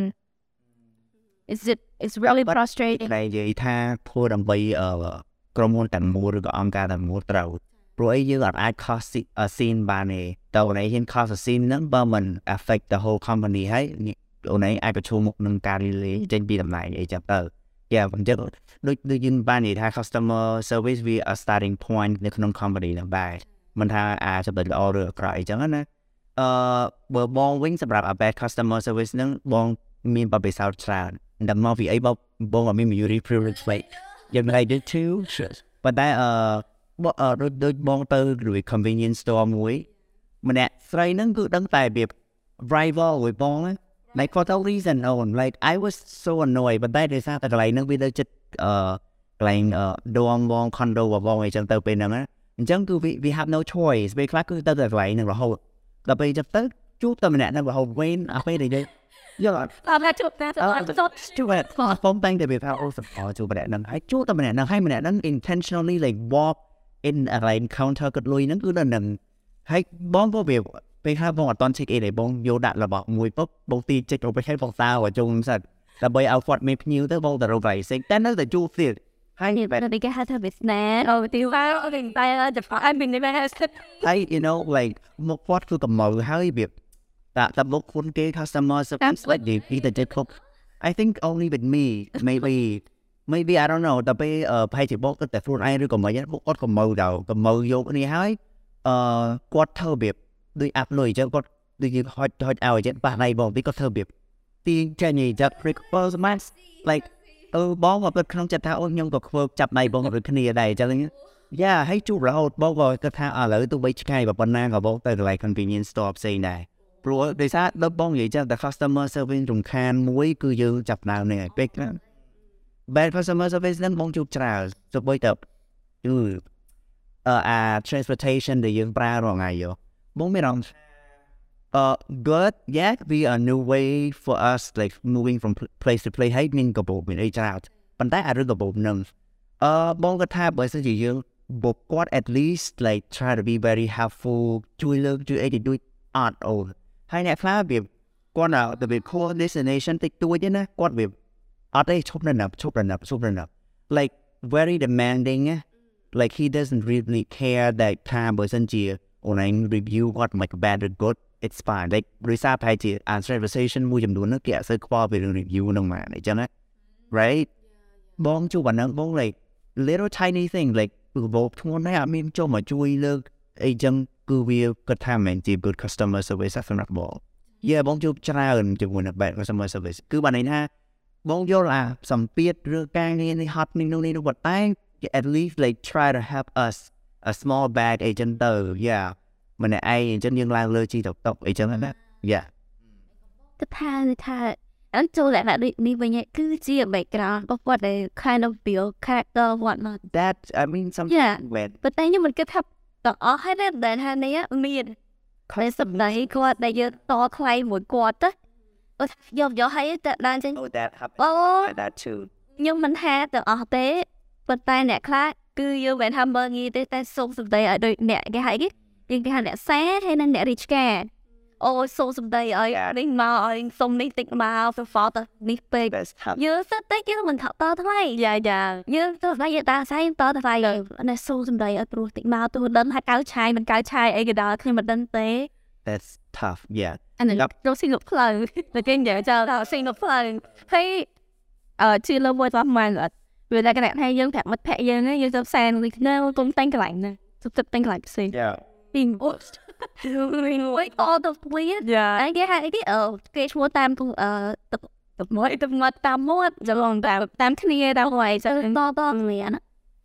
is it it's really frustrating តែនិយាយថាធ្វើដើម្បីក្រុមហ៊ុនតែមួយឬក៏អង្គការតែមួយត្រូវ ព្រោះអីយើងអត់អាច cost scene បានទេតើអូនឯងហ៊ាន cost scene ហ្នឹងបើមិន affect the whole company ហើយអូនឯងអាចប្រឈមមុខនឹងការរីលេចេញពីតំណែងអីចឹងទៅយ៉ាអញ្ចឹងដូចដូចយើងបាននិយាយថា customer service វា a starting point នៅក្នុង company ហ្នឹងដែរមិនថាអាចចំណុចល្អឬអាក្រក់អីចឹងណាអឺបើបងវិញសម្រាប់ a bad customer service ហ្នឹងបងមានបបិសោតច្រើនដល់មកពីអីបងបងអត់មាន majority privilege វិញយ៉ាងណា did too ប៉ុន្តែអឺ ដូចដូចបងទៅរួយ convenience store មួយ ម្នាក់ស្រីហ្នឹងគឺដឹងតែវា rival មួយបងហ្នឹង like for no reason own like I was so annoyed ប៉ុន្តែដោយសារតែកន្លែងហ្នឹងវានៅចិត្តអឺកន្លែងដងបង condo របស់បងអីចឹងទៅពេលហ្នឹងអញ្ចឹងគឺ we have no choice ពេលខ្លះគឺទៅតែកន្លែងហ្នឹងរហូតដល់ពេលចឹងទៅជួបតែម្នាក់ហ្នឹងរហូតវិញអាពេលដែលយកអត់តែជួបតែទៅជួបតែខ្ញុំតែងតែវាថាអូសអជួបម្នាក់ហ្នឹងហើយជួបតែម្នាក់ហ្នឹងហើយម្នាក់ហ្នឹង intentionally like walk in កន្លែង counter គិតលុយហ្នឹងគឺនៅនឹងហើយបងក៏វាពេលហើយបងអត់តន់ check in ទេបងយកដាក់របស់មួយពុកបងទីចេញទៅឲ្យបងសើឲ្យជុំសិនដើម្បីឲ្យគាត់មានភ្ញៀវទៅបងទៅរក pricing តែនៅតែជួបទៀតហើយនេះបែរគេហៅថា business អូទីវ៉ាអូទីតែតែអត់មាននេះបែរហើយ you know like មកគាត់គឺកំៅហើយវាដាក់តែមកខ្លួនគេ customer service like they be the cook I think only with me maybe maybe I don't know តែពេលប្រហែលជាបងគិតតែខ្លួនឯងឬក៏មិនពួកគាត់កំៅដល់កំៅយកគ្នាហើយអឺគាត់ធ្វើរបៀបដូចអាប់លុយអញ្ចឹងគាត់ដូចហុចហុចឲ្យអញ្ចឹងប៉ះដៃបងពីគាត់ធ្វើរបៀបទីចាញ់ចាត់ recover match like អឺបងក៏ពិតក្នុងចិត្តថាអូខ្ញុំក៏ធ្វើចាប់ដៃបងដូចគ្នាដែរអញ្ចឹងយ៉ាហើយជួបរហូតបងក៏គិតថាឥឡូវទោះបីឆ្ងាយប៉ុណ្ណាក៏បងទៅកន្លែង convenience store ផ្សេងដែរព្រោះដោយសារដល់បងនិយាយចឹងតែ customer service រំខានមួយគឺយើងចាប់ដើមនេះពេកណា bad customer service ហ្នឹងបងជួបច្រើនទៅបីទៅគឺអឺអា transportation ដែលយើងប្រើរាល់ថ្ងៃយោបងមានអារម្មណ៍ uh good yeah be a new way for us like moving from pl- place to place ហើយមានកាបូបមានអីច្រើនប៉ុន្តែអារឿងកាបូបនឹងអឺបងគាត់ថាបើសិនជាយើងបុកគាត់ at least like try to be very helpful ជួយលើកជួយអីទៅដូចអត់អូនហើយអ្នកខ្លះវាគា អត់ទេឈប់នៅណាឈប់នៅណាឈប់នៅណា like very demanding ណា like he doesn't really care that ថាបើសិនជា online review គាត់ like bad or good it's fine like ដោយសារប្រហែលជា answer conversation មួយចំនួនហ្នឹងគេអត់សូវខ្វល់ពីរឿង review ហ្នឹងមកអញ្ចឹងណា right បងជួបអាហ្នឹងបង like little tiny thing like គឺបបធ្ងន់ណាស់អត់មានចុះមកជួយលើកអីចឹងគឺវាគាត់ថាមិនជា good customer service សម្រាប់បង yeah បងជួបច្រើនជាមួយនឹង bad customer service គឺបានន័យថា បងយល់អាសម្ពាធឬការងារនេះហត់នេះនោះនេះនោះប៉ុន្តែ at least like try to help us a small bag អីចឹងទៅ yeah ម្នាក់ឯងអញ្ចឹងយើងឡើងលើជីតុកតុកអីចឹងណា yeah ទៅថាថាអញ្ចូលតែដូចនេះវិញគឺជា background របស់គាត់ដែល kind of build character what not that I mean some Yeah. when ប៉ុន្តែខ្ញុំមិនគិតថាទាំងអស់ហើយដែលដែលថានេះមានខ្លះសម្ដីគាត់ដែលយើងតថ្លៃមួយគាត់ទៅអត់ យកយកឲ្យតែបានចឹង oh that happened អូ like that too ខ្ញុំមិនថាទាំងអស់ទេប៉ុន្តែអ្នកខ្លះគឺយើងមិនថាមើងងាយទេតែសូមសម្ដីឲ្យដូចអ្នកគេហៅគេយើងគេហៅអ្នកសាហើយនិងអ្នករាជការអូសូមសម្ដីឲ្យនេះមកឲ្យសុំនេះតិចមកទៅហ្វតនេះពេក that's happened យើងសិតតែយើងមិនថតតថ្លៃយ៉ាយ៉ាយើងទៅថ្លៃយើងតាសាយតថ្លៃនេះសូមសម្ដីឲ្យព្រោះតិចមកទោះដឹងថាកៅឆាយមិនកៅឆាយអីក៏ដោយខ្ញុំមិនដឹងទេ that's tough yeah អានេះ Yup. រកស៊ីងផ្លូវតែគេនិយាយចោលថាស៊ីងផ្លូវហើយអឺជាលើមួយរបស់មិនអត់វាតែគណៈថាយើងប្រាប់មិត្តភក្តិយើងហ្នឹងយើងទៅផ្សារនេះនៅគុំតែងកន្លែងហ្នឹងទៅទឹកតែងកន្លែងផ្សេង yeah ពីអូវិញអត់ទៅព្រៀនយ៉ាអីគេហៅអីគេអឺគេឈ្មោះតាមអឺទឹកទឹកមាត់ទឹកមាត់តាមមាត់ចលងតាមតាមគ្នាតាមហើយចឹងតតមាន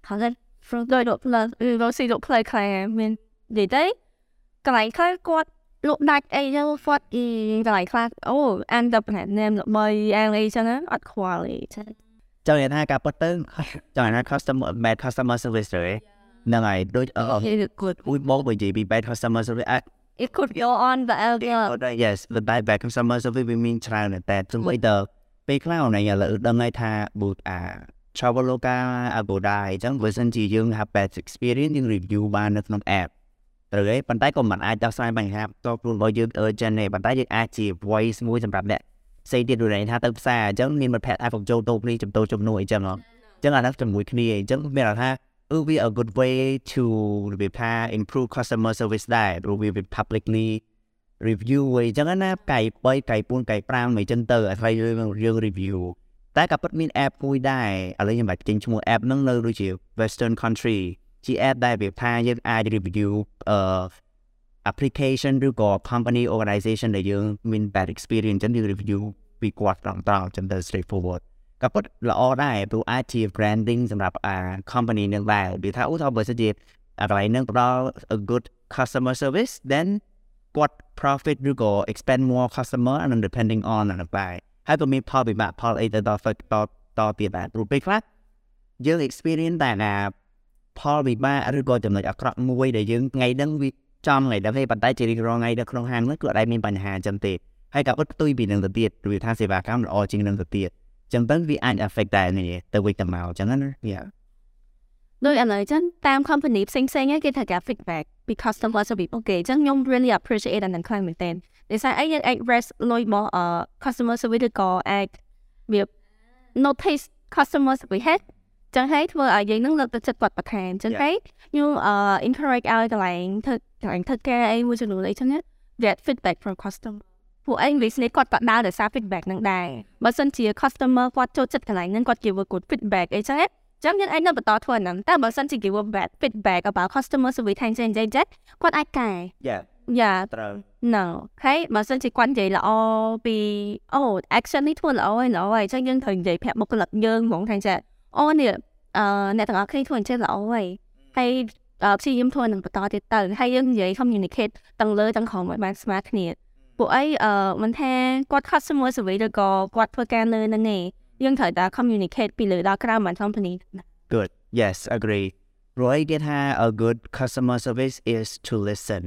ហើយ from ដោយដកផ្លូវរកស៊ីដកផ្លូវខ្លះមាននិយាយទៅកន្លែងខ្លះគាត់ លក់ដាច់អីចឹងគាត់អីកន្លែងខ្លះអូអានទៅប្រហែលណាមល្បីអានអីចឹងណាអត់ខ្វល់អីចឹងចង់និយាយថាការពិតទៅចង់និយាយថា customer bad customer service ទៅហ្នឹងហើយដូចអឺ It's good មួយមកបើនិយាយពី bad customer service អាច it could go on the other អត់ដែរ yes the bad bad customer service វាមានច្រើនណាស់តែ zum អីទៅពេលខ្លះអូនឯងឥឡូវដឹងហើយថាបើអា Traveloka Agoda អញ្ចឹងបើសិនជាយើង have bad experience យើង review បាននៅក្នុង app ត្រូវទេប៉ុន្តែក៏មិនអាចដោះស្រាយបញ្ហាផ្ទាល់ខ្លួនរបស់យើង urgent ទេប៉ុន្តែយើងអាចជា voice មួយសម្រាប់អ្នកផ្សេងទៀតដូចន័យថាទៅផ្សារអញ្ចឹងមានមិត្តភក្តិថាកុំចូលតូបនេះចំតូចំនួនអីចឹងហ៎អញ្ចឹងអាហ្នឹងជាមួយគ្នាអញ្ចឹងមានន័យថាអឺវា a good way to របៀបថា improve customer service ដែរព្រោះវា publicly review អីចឹងណាកៃ3កៃ4កៃ5អីចឹងទៅអាស្រ័យយើងយើង review តែក៏ពិតមាន app មួយដែរឥឡូវខ្ញុំបាច់ចេញឈ្មោះ app ហ្នឹងនៅដូចជា Western country ជា app ដែលវាថាយើងអាច review អឺ application ឬក៏ company organization ដែលយើងមាន bad experience ចឹងយើង review ពីគាត់ត្រង់ត្រង់ចឹងទៅ straightforward ក៏ពិតល្អដែរព្រោះអាចជា branding សម្រាប់អា company នឹងដែរវាថាអូថាបើសិនជាអាកន្លែងហ្នឹងផ្ដល់ a good customer service then គាត់ profit ឬក៏ expand more customer and depending on អានោះដែរហើយក៏មានផលវិបាកផលអីទៅដល់ទៅតតទៀតដែរព្រោះពេលខ្លះយើង experience តែណា ផលវិបាកឬក៏ចំណុចអាក្រក់មួយដែលយើងថ្ងៃហ្នឹងវាចំថ្ងៃហ្នឹងទេប៉ុន្តែជារៀងរាល់ថ្ងៃនៅក្នុងហាងហ្នឹងគឺអត់ដែលមានបញ្ហាអញ្ចឹងទេហើយក៏អត់ផ្ទុយពីនឹងទៅទៀតព្រោះថាសេវាកម្មល្អជាងនឹងទៅទៀតអញ្ចឹងទៅវាអាច affect ដែរនេះទៅវិញទៅមកអញ្ចឹងណា yeah ដូចឥឡូវចឹងតាម company ផ្សេងផ្សេងៗគេថាការ feedback ពី customer service អូខេចឹងខ្ញុំ really appreciate អានឹងខ្លាំងមែនទែនដោយសារអីយើងអាច rest លុយមកអឺ customer service ឬក៏អាចវា notice customer service ហេតុ ចឹងហើយធ្វើឲ្យយើងនឹងលើកទឹកចិត្តគាត់បន្ថែមចឹង Yeah. ហើយខ្ញុំអឺ encourage ឲ្យកន្លែងធ្វើកន្លែងធ្វើការអីមួយចំនួនអីចឹងណា get feedback from customer ពួកឯង business គាត់ក៏ដើរដោយសារ feedback ហ្នឹងដែរបើសិនជា customer គាត់ចូលចិត្តកន្លែងហ្នឹងគាត់ give a good feedback អីចឹងណាចឹងយើងអាចនៅបន្តធ្វើអាហ្នឹងតែបើសិនជា give a bad feedback about customer service ថែមចេញចេញចេះគាត់អាចកែ yeah យ៉ាត្រូវ no ហើយបើសិនជាគាត់និយាយល្អពីអូ action នេះធ្វើល្អហើយល្អហើយចឹងយើងត្រូវនិយាយប្រាប់បុគ្គលិកយើងហ្មងថាចេះ អូនេះអឺអ្នកទាំងអស់គ្នាធ្វើអញ្ចឹងល្អហើយហើយអឺព្យាយាមធ្វើនឹងបន្តទៀតទៅហើយយើងនិយាយ communicate ទាំងលើទាំងក្រោមឲ្យបានស្មើគ្នាពួកអីអឺមិនថាគាត់ customer service ឬក៏គាត់ធ្វើការលើហ្នឹងទេយើងត្រូវតែ communicate ពីលើដល់ក្រៅបាន company Good. Yes, agree. Roy get ha a good customer service is to listen.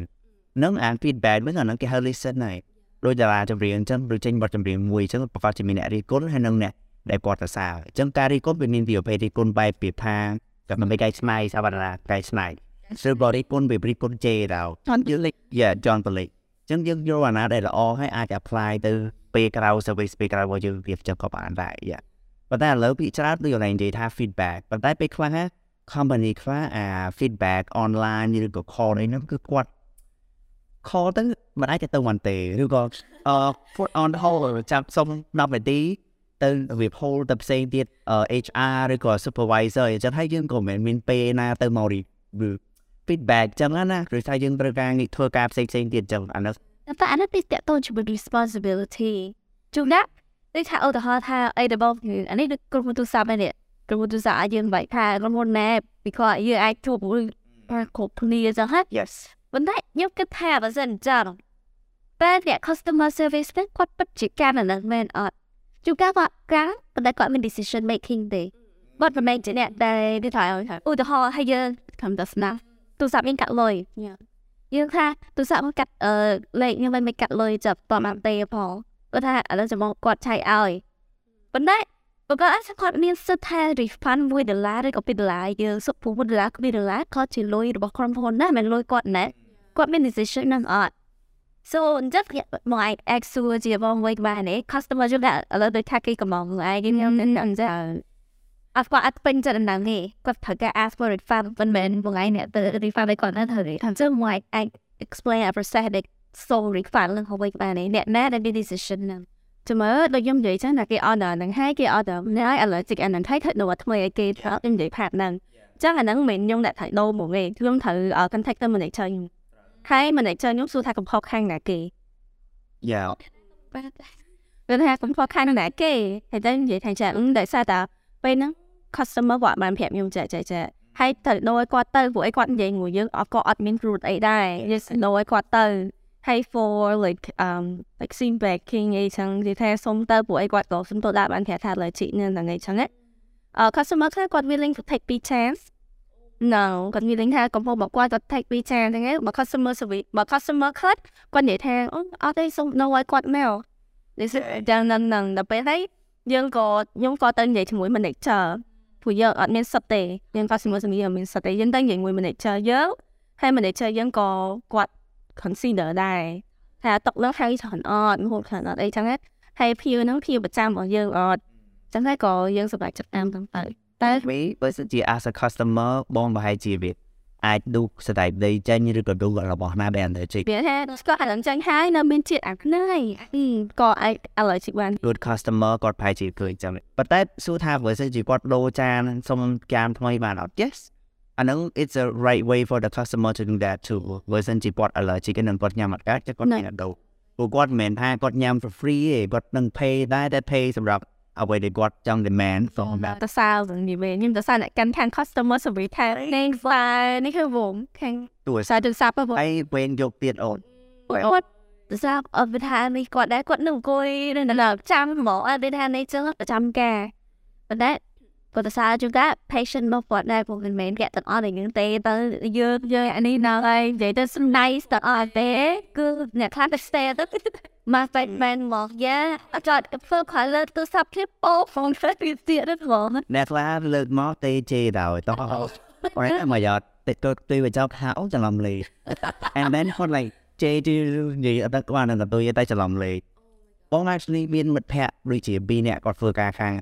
នឹងអាន feedback វិញអានឹងគេហៅ listen ហើយដោយតារាចម្រៀងអញ្ចឹងឬចេញបទចម្រៀងមួយអញ្ចឹងប្រកាសជាមានអ្នករិះគន់ហើយនឹងអ្នក ដែលគាត់សរសើរអញ្ចឹងការរិះគន់វាមានពីប្រភេទរិះគន់បែបពីថាតែមិនកែច្នៃសាវណ្ណាកែច្នៃឬក៏រិះគន់ពីរិះគន់ជេរដល់ John យើងលេខ yeah John Blake អញ្ចឹងយើងយកអាណាដែលល្អហើយអាច apply ទៅពេលក្រៅ service ពេលក្រៅរបស់យើងវាចឹងក៏បានដែរ yeah ប៉ុន្តែឥឡូវពីច្រើនដូចកន្លែងនិយាយថា feedback ប៉ុន្តែពេលខ្លះណា company ខ្លះអា feedback online ឬក៏ call អីហ្នឹងគឺគាត់ call ទៅមិនអាចទៅបានទេឬក៏អឺ put on hold ចាំសុំ10នាទី ទៅវា hold ទៅផ្សេងទៀត HR ឬក៏ supervisor អញ្ចឹងហើយយើងក៏មិនមានពេលណាទៅមក review feedback អញ្ចឹងណាឬថាយើងត្រូវការងារធ្វើការផ្សេងផ្សេងទៀតអញ្ចឹងអានោះតែអានេះទីតទៅជាមួយ responsibility ជួនណាដូចថាឧទាហរណ៍ថាអីរបស់យើងអានេះដូចក្រុមហ៊ុនទូរស័ព្ទឯនេះក្រុមហ៊ុនទូរស័ព្ទអាចយើងបែកថាក្រុមហ៊ុនណែពីគាត់យើងអាចជួបមួយប្រកបគ្នាអញ្ចឹងហ่ะ yes ប៉ុន្តែខ្ញុំគិតថាបើសិនអញ្ចឹងតែអ្នក customer service ហ្នឹងគាត់ពិតជាការអាហ្នឹងមែនអត់ ជួនកាលគាត់កាលប៉ុន្តែគាត់មាន decision making ទេបាត់ប្រមែងជាអ្នកដែលដូចថាឧទាហរណ៍ឲ្យយើងខំទៅស្នាទូរស័ព្ទយើងកាត់លុយយើងថាទូរស័ព្ទមកកាត់អឺលេខខ្ញុំមិនកាត់លុយចាប់តបានទេផងគាត់ថាឥឡូវចាំមកគាត់ឆៃឲ្យប៉ុន្តែបើគាត់អាចគាត់មានសិទ្ធិថា refund 1ដុល្លារឬក៏2ដុល្លារយើងសុខពុ1ដុល្លារ2ដុល្លារគាត់ជាលុយរបស់ក្រុមហ៊ុនណាមិនលុយគាត់ណាគាត់មាន decision ហ្នឹងអត់ so អញ្ចឹងមក actual ជាបងវិញបានទេ customer យល់ថាឥឡូវដូចថាគេកំងឯងខ្ញុំអញ្ចឹងអត់គាត់អត់ពេញចិត្តដល់នេះគាត់ត្រូវការ ask for refund មិនមែនបងឯងអ្នកទៅ refund ឲ្យគាត់ណាត្រូវទេអញ្ចឹងមក I explain a process ដែល so refund នឹងហើយបានទេអ្នកណាដែលមាន decision ហ្នឹងចាំមើលដូចខ្ញុំនិយាយចឹងថាគេ order ហ្នឹងហើយគេ order ណែ allergic អាហ្នឹងហើយធ្វើដូរថ្មីឲ្យគេត្រូវខ្ញុំនិយាយប្រាប់ហ្នឹងចឹងអាហ្នឹងមិនមែនខ្ញុំអ្នកត្រូវដូរមកទេខ្ញុំត្រូវ contact ទៅ manager ខ្ញុំ ហើយ manager ខ្ញុំសួរថាកំហុសខាងណាគេ yeah បាទវាថាកំហុសខាងណាគេហើយតែនិយាយថាចាដោយសារតែពេលហ្នឹង customer គាត់បានប្រាប់ខ្ញុំចាចាចាហើយត្រូវដូរឲ្យគាត់ទៅព្រោះអីគាត់និយាយមួយយើងអត់ក៏អត់មាន root អីដែរយើងដូរឲ្យគាត់ទៅហើយ for like um like sim backing អីចឹងនិយាយថាសុំទៅព្រោះអីគាត់ក៏សុំទៅដាក់បានប្រាប់ថា legit នៅហ្នឹងអីចឹងណាអឺ customer ខ្លះគាត់ willing to take big chance no គាត់ willing ថាកំពុងមកគាត់គាត់ take big chance ហ្នឹងឯងបើ customer service បើ customer ខ្លះគាត់និយាយថាអូអត់ទេសុំដូរឲ្យគាត់មកនេះចឹងហ្នឹងហ្នឹងដល់ពេលហើយយើងក៏ខ្ញុំក៏ទៅនិយាយជាមួយ manager ព្រោះយើងអត់មានសិទ្ធទេយើង customer service អត់មានសិទ្ធទេយើងទៅនិយាយមួយ manager យើងហើយ manager យើងក៏គាត់ consider ដែរថាຕົកលើហើយច្រើនអត់ហូបច្រើនអត់អីចឹងណាហើយភៀវហ្នឹងភៀវប្រចាំរបស់យើងអត់ចឹងហើយក៏យើងសម្រេចចិត្តតាមទៅ តែវិញបើសិនជា as a customer បងប្រហែលជាវាអាចឌូស្ដាយដីចេញឬក៏ឌូរបស់ណាដែល allergic វាថាស្គាល់អានឹងចាញ់ហើយនៅមានជាតិអាខ្នើយក៏អាច allergic បាន good customer គាត់ប្រហែលជាឃើញចាំប៉ុន្តែសួរថាបើសិនជាគាត់ដូរចានសុំចានថ្មីបានអត់ yes អានឹង it's a right way for the customer to do that too បើសិនជាគាត់ allergic នឹងគាត់ញ៉ាំអត់កើតគាត់មានដូរព្រោះគាត់មិនមែនថាគាត់ញ៉ាំ for free ទេគាត់នឹង pay ដែរតែ pay សម្រាប់ អ្វីដែលគាត់ចង់ demand ផងដែរតសើនិយាយវិញខ្ញុំតសើអ្នកកាន់ខាង customer service ថានេះហ្វានេះគឺវងខាងទួសារទូរស័ព្ទបងហើយវេនយកទៀតអូនគាត់ទូរស័ព្ទអត់វិធាននេះគាត់ដែរគាត់នឹងអង្គុយនៅដល់ចាំហ្មងអត់វិធាននេះចឹងប្រចាំការប៉ុន្តែ គាត់ទៅសារជួនកា patient មកគាត់ដែរពួកមិនមែនគេទាំងអស់តែយើងទេទៅយើងយើងអានេះដល់ហើយនិយាយទៅសំណៃស្ទើរអត់ទេគឺអ្នកខ្លះទៅ stay ទៅមកតែមែនមកយ៉ាអត់ចត់ធ្វើខលលើទូរស័ព្ទគេពោហ្វងទៅទៀតទៀតហ្មងអ្នកខ្លះលើកមកទេជេរដល់តោះអរមកយ៉ាតិចទៅទៅវាចោលថាអូច្រឡំលេខ and then គាត់ like ជេរទីនិយាយអត់បានដល់ទៅតែច្រឡំលេខ បង actually មានមិត្តភ័ក្តិដូចជា2នាក់គាត់ធ្វើការខាង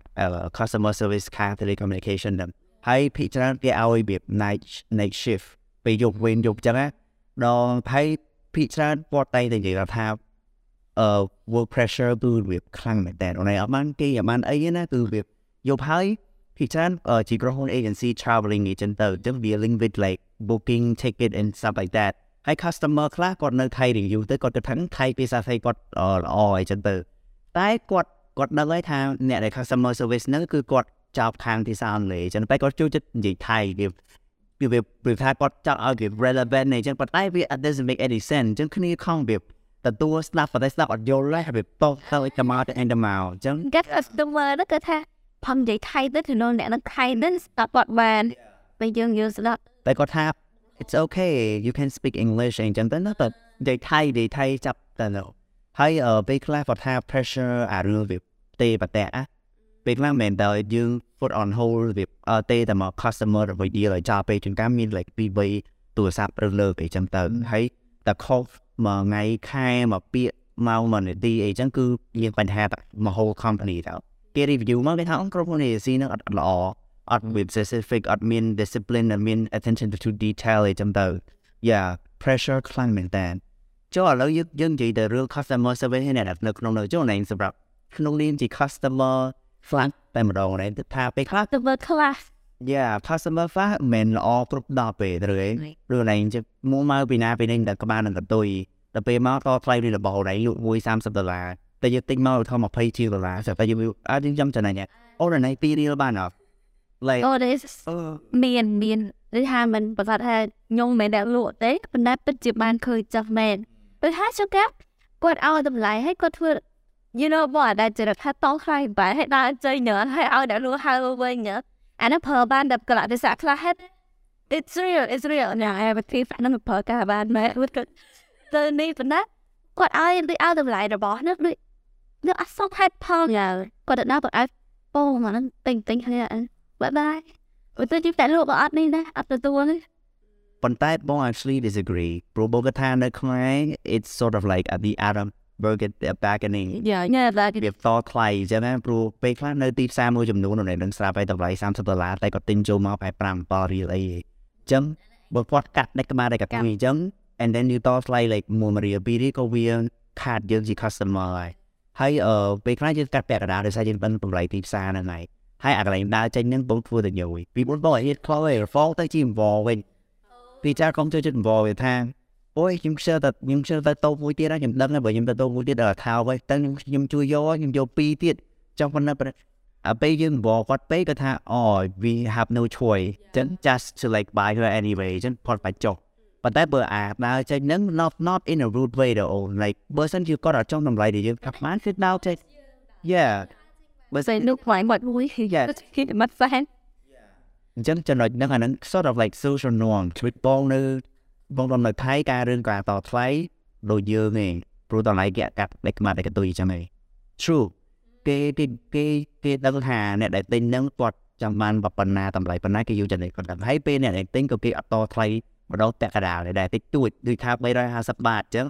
customer service ខាង telecommunication ហ្នឹងហើយភាគច្រើនគេឲ្យរបៀប night night shift ពេលយប់វេនយប់ចឹងណាដល់ហើយភាគច្រើនគាត់តែនិយាយថាអឺ work pressure គឺវាខ្លាំងមែនតើអូនឯងអត់បានគេអត់បានអីណាគឺវាយប់ហើយភាគច្រើនជាក្រុមហ៊ុន agency traveling agent ទៅអញ្ចឹងវា link with like booking ticket and stuff like that ហើយ customer ខ្លះគាត់នៅថៃ review ទៅគាត់ទៅថាថៃភាសាថៃគាត់ល្អអីចឹងទៅតែគាត់គាត់ដឹងហើយថាអ្នកដែល customer service ហ្នឹងគឺគាត់ចោលខាងភាសាអង់គ្លេសចឹងតែគាត់ចូលចិត្តនិយាយថៃវាវាវាថាគាត់ចង់ឲ្យវា relevant អីចឹងប៉ុន្តែវា it doesn't make any sense ចឹងគ្នាខំវាទទួលស្ដាប់ប៉ុន្តែស្ដាប់អត់យល់ដែរវាតោះទៅតែមកទៅ end មកចឹង get customer ហ្នឹងគឺថាផំនិយាយថៃទៅទៅអ្នកនឹងថៃទៅស្ដាប់គាត់បានពេលយើងយើងស្ដាប់តែគាត់ថា it's okay you can speak english អីចឹងទៅណាតែនិយាយថៃនិយាយថៃចាប់តែនៅហើយអឺពេលខ្លះគាត់ថា pressure អារឿងវាទេបតៈពេលខ្លះមិនតែយើង put on hold វាអឺទេតែមក customer របស់ deal ឲ្យចាប់ពេលជួនកាលមាន like ពីបីទូរស័ព្ទរើលើកអីចឹងទៅហើយតែ call មួយថ្ងៃខែមកពាក្យមកមួយនាទីអីចឹងគឺមានបញ្ហាតែមក whole company ទៅគេ review មកគេថាក្រុមហ៊ុន agency ហ្នឹងអត់ល្អ អត់មាន specific អត់មាន discipline អត់មាន attention to detail អីចឹងទៅ yeah pressure ខ្លាំងមែនតើចុះឥឡូវយើងយើងនិយាយទៅរឿង customer service នេះនៅក្នុងនៅចូលណែសម្រាប់ក្នុងនាមជា customer ខ្លាំងតែម្ដងនេះថាពេលខ្លះ the word class yeah customer ខ្លះមិនល្អគ្រប់ដល់ពេលឬអីឬណែជិះមកមកពីណាពីនេះតែក្បាលនឹងកតុយដល់ពេលមកតថ្លៃនេះរបស់ណែលក់មួយ30ដុល្លារតែយើងទិញមកធំ20ជាងដុល្លារតែយើងអាចយើងចាំចំណេញអូរណៃ2រៀលបានអត់ like oh this មានមានដូចថាมันប្រកាសថាខ្ញុំមិនដែលលក់ទេប៉ុន្តែពិតជាបានឃើញចាស់មែនដូចថាចុះកាគាត់ឲ្យតម្លៃឲ្យគាត់ធ្វើ you know what ដែលជាថាតង់ខ្លាំងបែរឲ្យដើរចេញញ៉ាំឲ្យឲ្យអ្នកលក់ហៅវិញញ៉ាំអានេះប្រើបានដល់កលៈទេសៈខ្លះហេតុ it's real it's real ណាហើយវាទីហ្នឹងប្រើការបានមែនគាត់ទៅនេះប៉ុណ្ណាគាត់ឲ្យដូចឲ្យតម្លៃរបស់នេះដូចនេះអត់សមហេតុផលយ៉ាងគាត់ទៅដល់គាត់ឲ្យពោមកហ្នឹងទិញទិញគ្នា បាយបាយបើទៅជីតែលក់ក៏អត់នេះដែរអត់ទទួលទេប៉ុន្តែបង actually disagree ព្រោះបងគាត់ថានៅខ្មែរ it's sort of like at the Adam Burger bargaining Yeah yeah that វាតថ្លៃអញ្ចឹងណាព្រោះពេលខ្លះនៅទីផ្សារមួយចំនួននៅនឹងស្រាប់ឲ្យតម្លៃ30ដុល្លារតែគាត់ទិញចូលមកប្រហែល5 7រៀលអីអញ្ចឹងបើគាត់កាត់ដាច់ក្បាលដាច់កតាអញ្ចឹង and then you តថ្លៃ like 1រៀល2រៀលក៏វាខាតយើងជា customer ហើយហើយអឺពេលខ្លះយើងកាត់ពាក់កណ្ដាលដោយសារយើងបិទតម្លៃទីផ្សារហ្នឹងហើយ ហើយអាកន្លែងដើរចេញហ្នឹងបងធ្វើតែញយពីមុនបងអត់ហ៊ានខលទេរហ្វងទៅជាអង្វវិញពីចាកុំចូលចិត្តអង្វវិញថាអូយខ្ញុំខ្ជិលតែខ្ញុំខ្ជិលតែតូបមួយទៀតហើយខ្ញុំដឹងហើយបើខ្ញុំទៅតូបមួយទៀតដល់ខោវិញតែខ្ញុំខ្ញុំជួយយកខ្ញុំយកពីរទៀតចង់ប៉ុណ្ណឹងអាពេលយើងអង្វគាត់ពេកគាត់ថាអូ we have no choice then just to like buy her anyway ចឹងផត់បាច់ចុះប៉ុន្តែបើអាដើរចេញហ្នឹង not not in a rude way though like បើសិនជាគាត់អត់ចង់តម្លៃដែលយើងកាប់បានគឺដើរចេញ yeah បើសិនលោកខ្លាញ់បាត់មួយគេមិនហ្វេនអញ្ចឹងចំណុចហ្នឹងអាហ្នឹង sort of like social norm ជួយបងនៅបងដំនៅថៃការរឿងការតថ្លៃដូចយើងឯងព្រោះតម្លៃគេកាត់លេខខ្មាត់តែកតុយអញ្ចឹងឯង true គេគេគេគេដឹងថាអ្នកដែលទិញហ្នឹងគាត់ចាំបានប៉ុណ្ណាតម្លៃប៉ុណ្ណាគេយល់ចំណេះគាត់ដឹងហើយពេលអ្នកដែលទិញក៏គេអត់តថ្លៃម្ដងតាក់កដាលដែរតិចតួចដូចថា350បាតអញ្ចឹង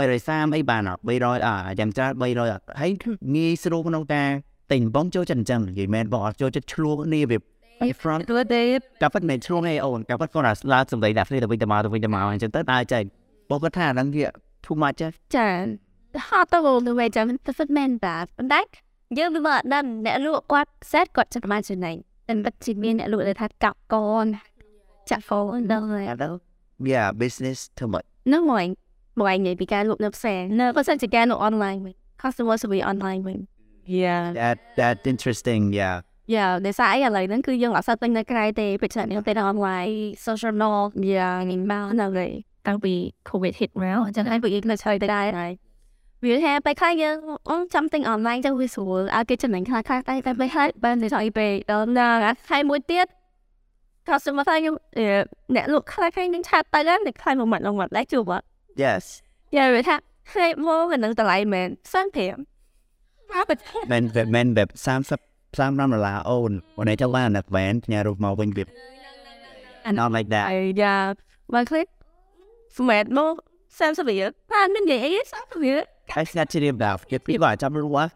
330អីបានអត់300អ่าយ៉ាងច្រើន300អត់ហើយងាយស្រួលក្នុងការ ទិញបងចូលចិត្តអញ្ចឹងនិយាយមែនបងអត់ចូលចិត្តឆ្លងគ្នាវា front ទៅទេកាប់មិនឆ្លងឯអូនកាប់គាត់អាចឡើងសម្ដីដាក់គ្នាទៅវិញទៅមកទៅវិញទៅមកអញ្ចឹងទៅដើរចេញបងគាត់ថាហ្នឹងវា too much ចាហត់ទៅទៅវិញចាំទៅហ្វិតមែនតាប៉ុន្តែយើងវាមកដល់អ្នកលក់គាត់ set គាត់ចិត្តបានចំណេញតែមិនជាមានអ្នកលក់ដែលថាកាប់កនចាក់កនដល់ហើយ yeah business too much ហ្នឹងមកបងនិយាយពីការលក់នៅផ្សារនៅបើសិនជាការលក់ online វិញ customer service online វិញ Yeah. That that interesting. Yeah. Yeah, để xã ở lấy đến cư dân ở sao tinh nơi cái thì online social no. Yeah, nhìn bao COVID hit now, chẳng ai bị ít là chơi đây này. Vì thế, bây khai dân, ông online cho quý số, à cái. Thật sự mà khai nhưng, nè lúc khai khai. Yes. Yeah, vì thế, hai mô mình nâng tờ. แม men về men về sam sắp sam năm là ôn วันนี้จะเล่านักแวนเนี่ยรูปมองเป็นแบบ not like that อย่ามาคลิปสมัยโม sam sắp bị ผ่านเป็นไงไอ้ sam ส I snatch it up ดาวเก็บพี่ก่อนจำรู้ว่า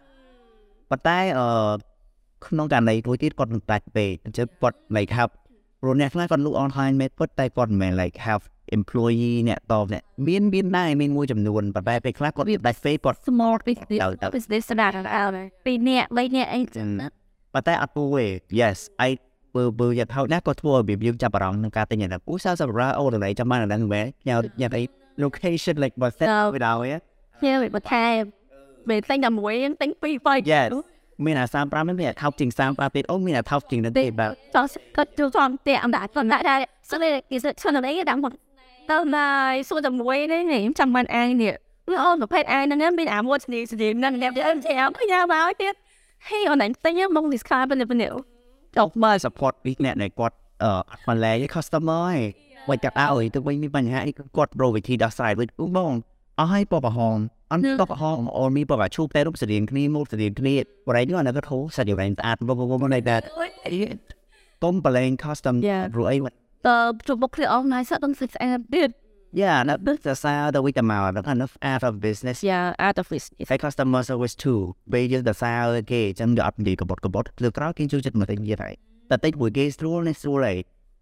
ปัตใต้เอ่อต้องการในทุกที่กดแปดเปจะกดไหนครับรู้เนี่ยคล้ายกดลูกออนไลน์เมทกดไต่กดแม่ไหนครับ employee អ្នកតបអ្នកមានមានដែរមានមួយចំនួនប៉ុន្តែពេលខ្លះគាត់ដាច់ face គាត់ small business business ស្ដាប់ដល់ពីអ្នកបីអ្នកអីចឹងប៉ុន្តែអត់ពូទេ yes I បើបើយ៉ាងហោចណាស់ក៏ធ្វើឲ្យយើងចាប់អារម្មណ៍នឹងការទិញអាពូសៅសម្រាប់អូនឡៃចាំបានហ្នឹងមែនញ៉ាំញ៉ាំអី location like បើសិនវាដល់ហ៎ញ៉ាំបន្ថែមពេលទិញតែមួយទិញពីរបី Yes មានអា35មានអាថោកជាង35ទៀតអូមានអាថោកជាងនោះទេបាទចង់គាត់ចូលចំតែអំដាក់គាត់ដាក់ដែរស្អីគេសិឈនអីដាក់មក ទៅណាយសួរតែមួយនេះខ្ញុំចាំបានអាយនេះអូនប្រភេទអាយហ្នឹងមានអាមួយស្នីស្នីហ្នឹងញ៉ាំទៅញ៉ាំញ៉ាំមកទៀត hey អូនតែញ៉ាំមក describe នេះនេះចុះមើល support ពីអ្នកដែលគាត់អឺអត់មកលែង customer ឯងបើចាប់ឲ្យទៅវិញមានបញ្ហាអីគាត់ប្រវិធីដោះស្រាយវិញឧបងអស់ឲ្យបបហងអន់បបហងអូមីបបឈូតែរូបស្រៀងគ្នាមកស្រៀងគ្នាបរិយនោះអានោះក៏ធូរសាច់យ៉ាងស្អាតបបបបនៃតែកុំប្រឡែង custom ព្រោះអី តើជួបបុកគ្នាអស់ណាស់សក់ដល់ស្អាតទៀត Yeah, and that's the side that we come out of kind of out of business. Yeah out of business If customer service too ពេលយើងទៅសារគេអញ្ចឹងយកអត់និយាយកបត់កបត់លើក្រោយគេជួយចិត្តមកតែនិយាយហើយតែតិចមួយគេស្រួលនេះស្រួលហើយ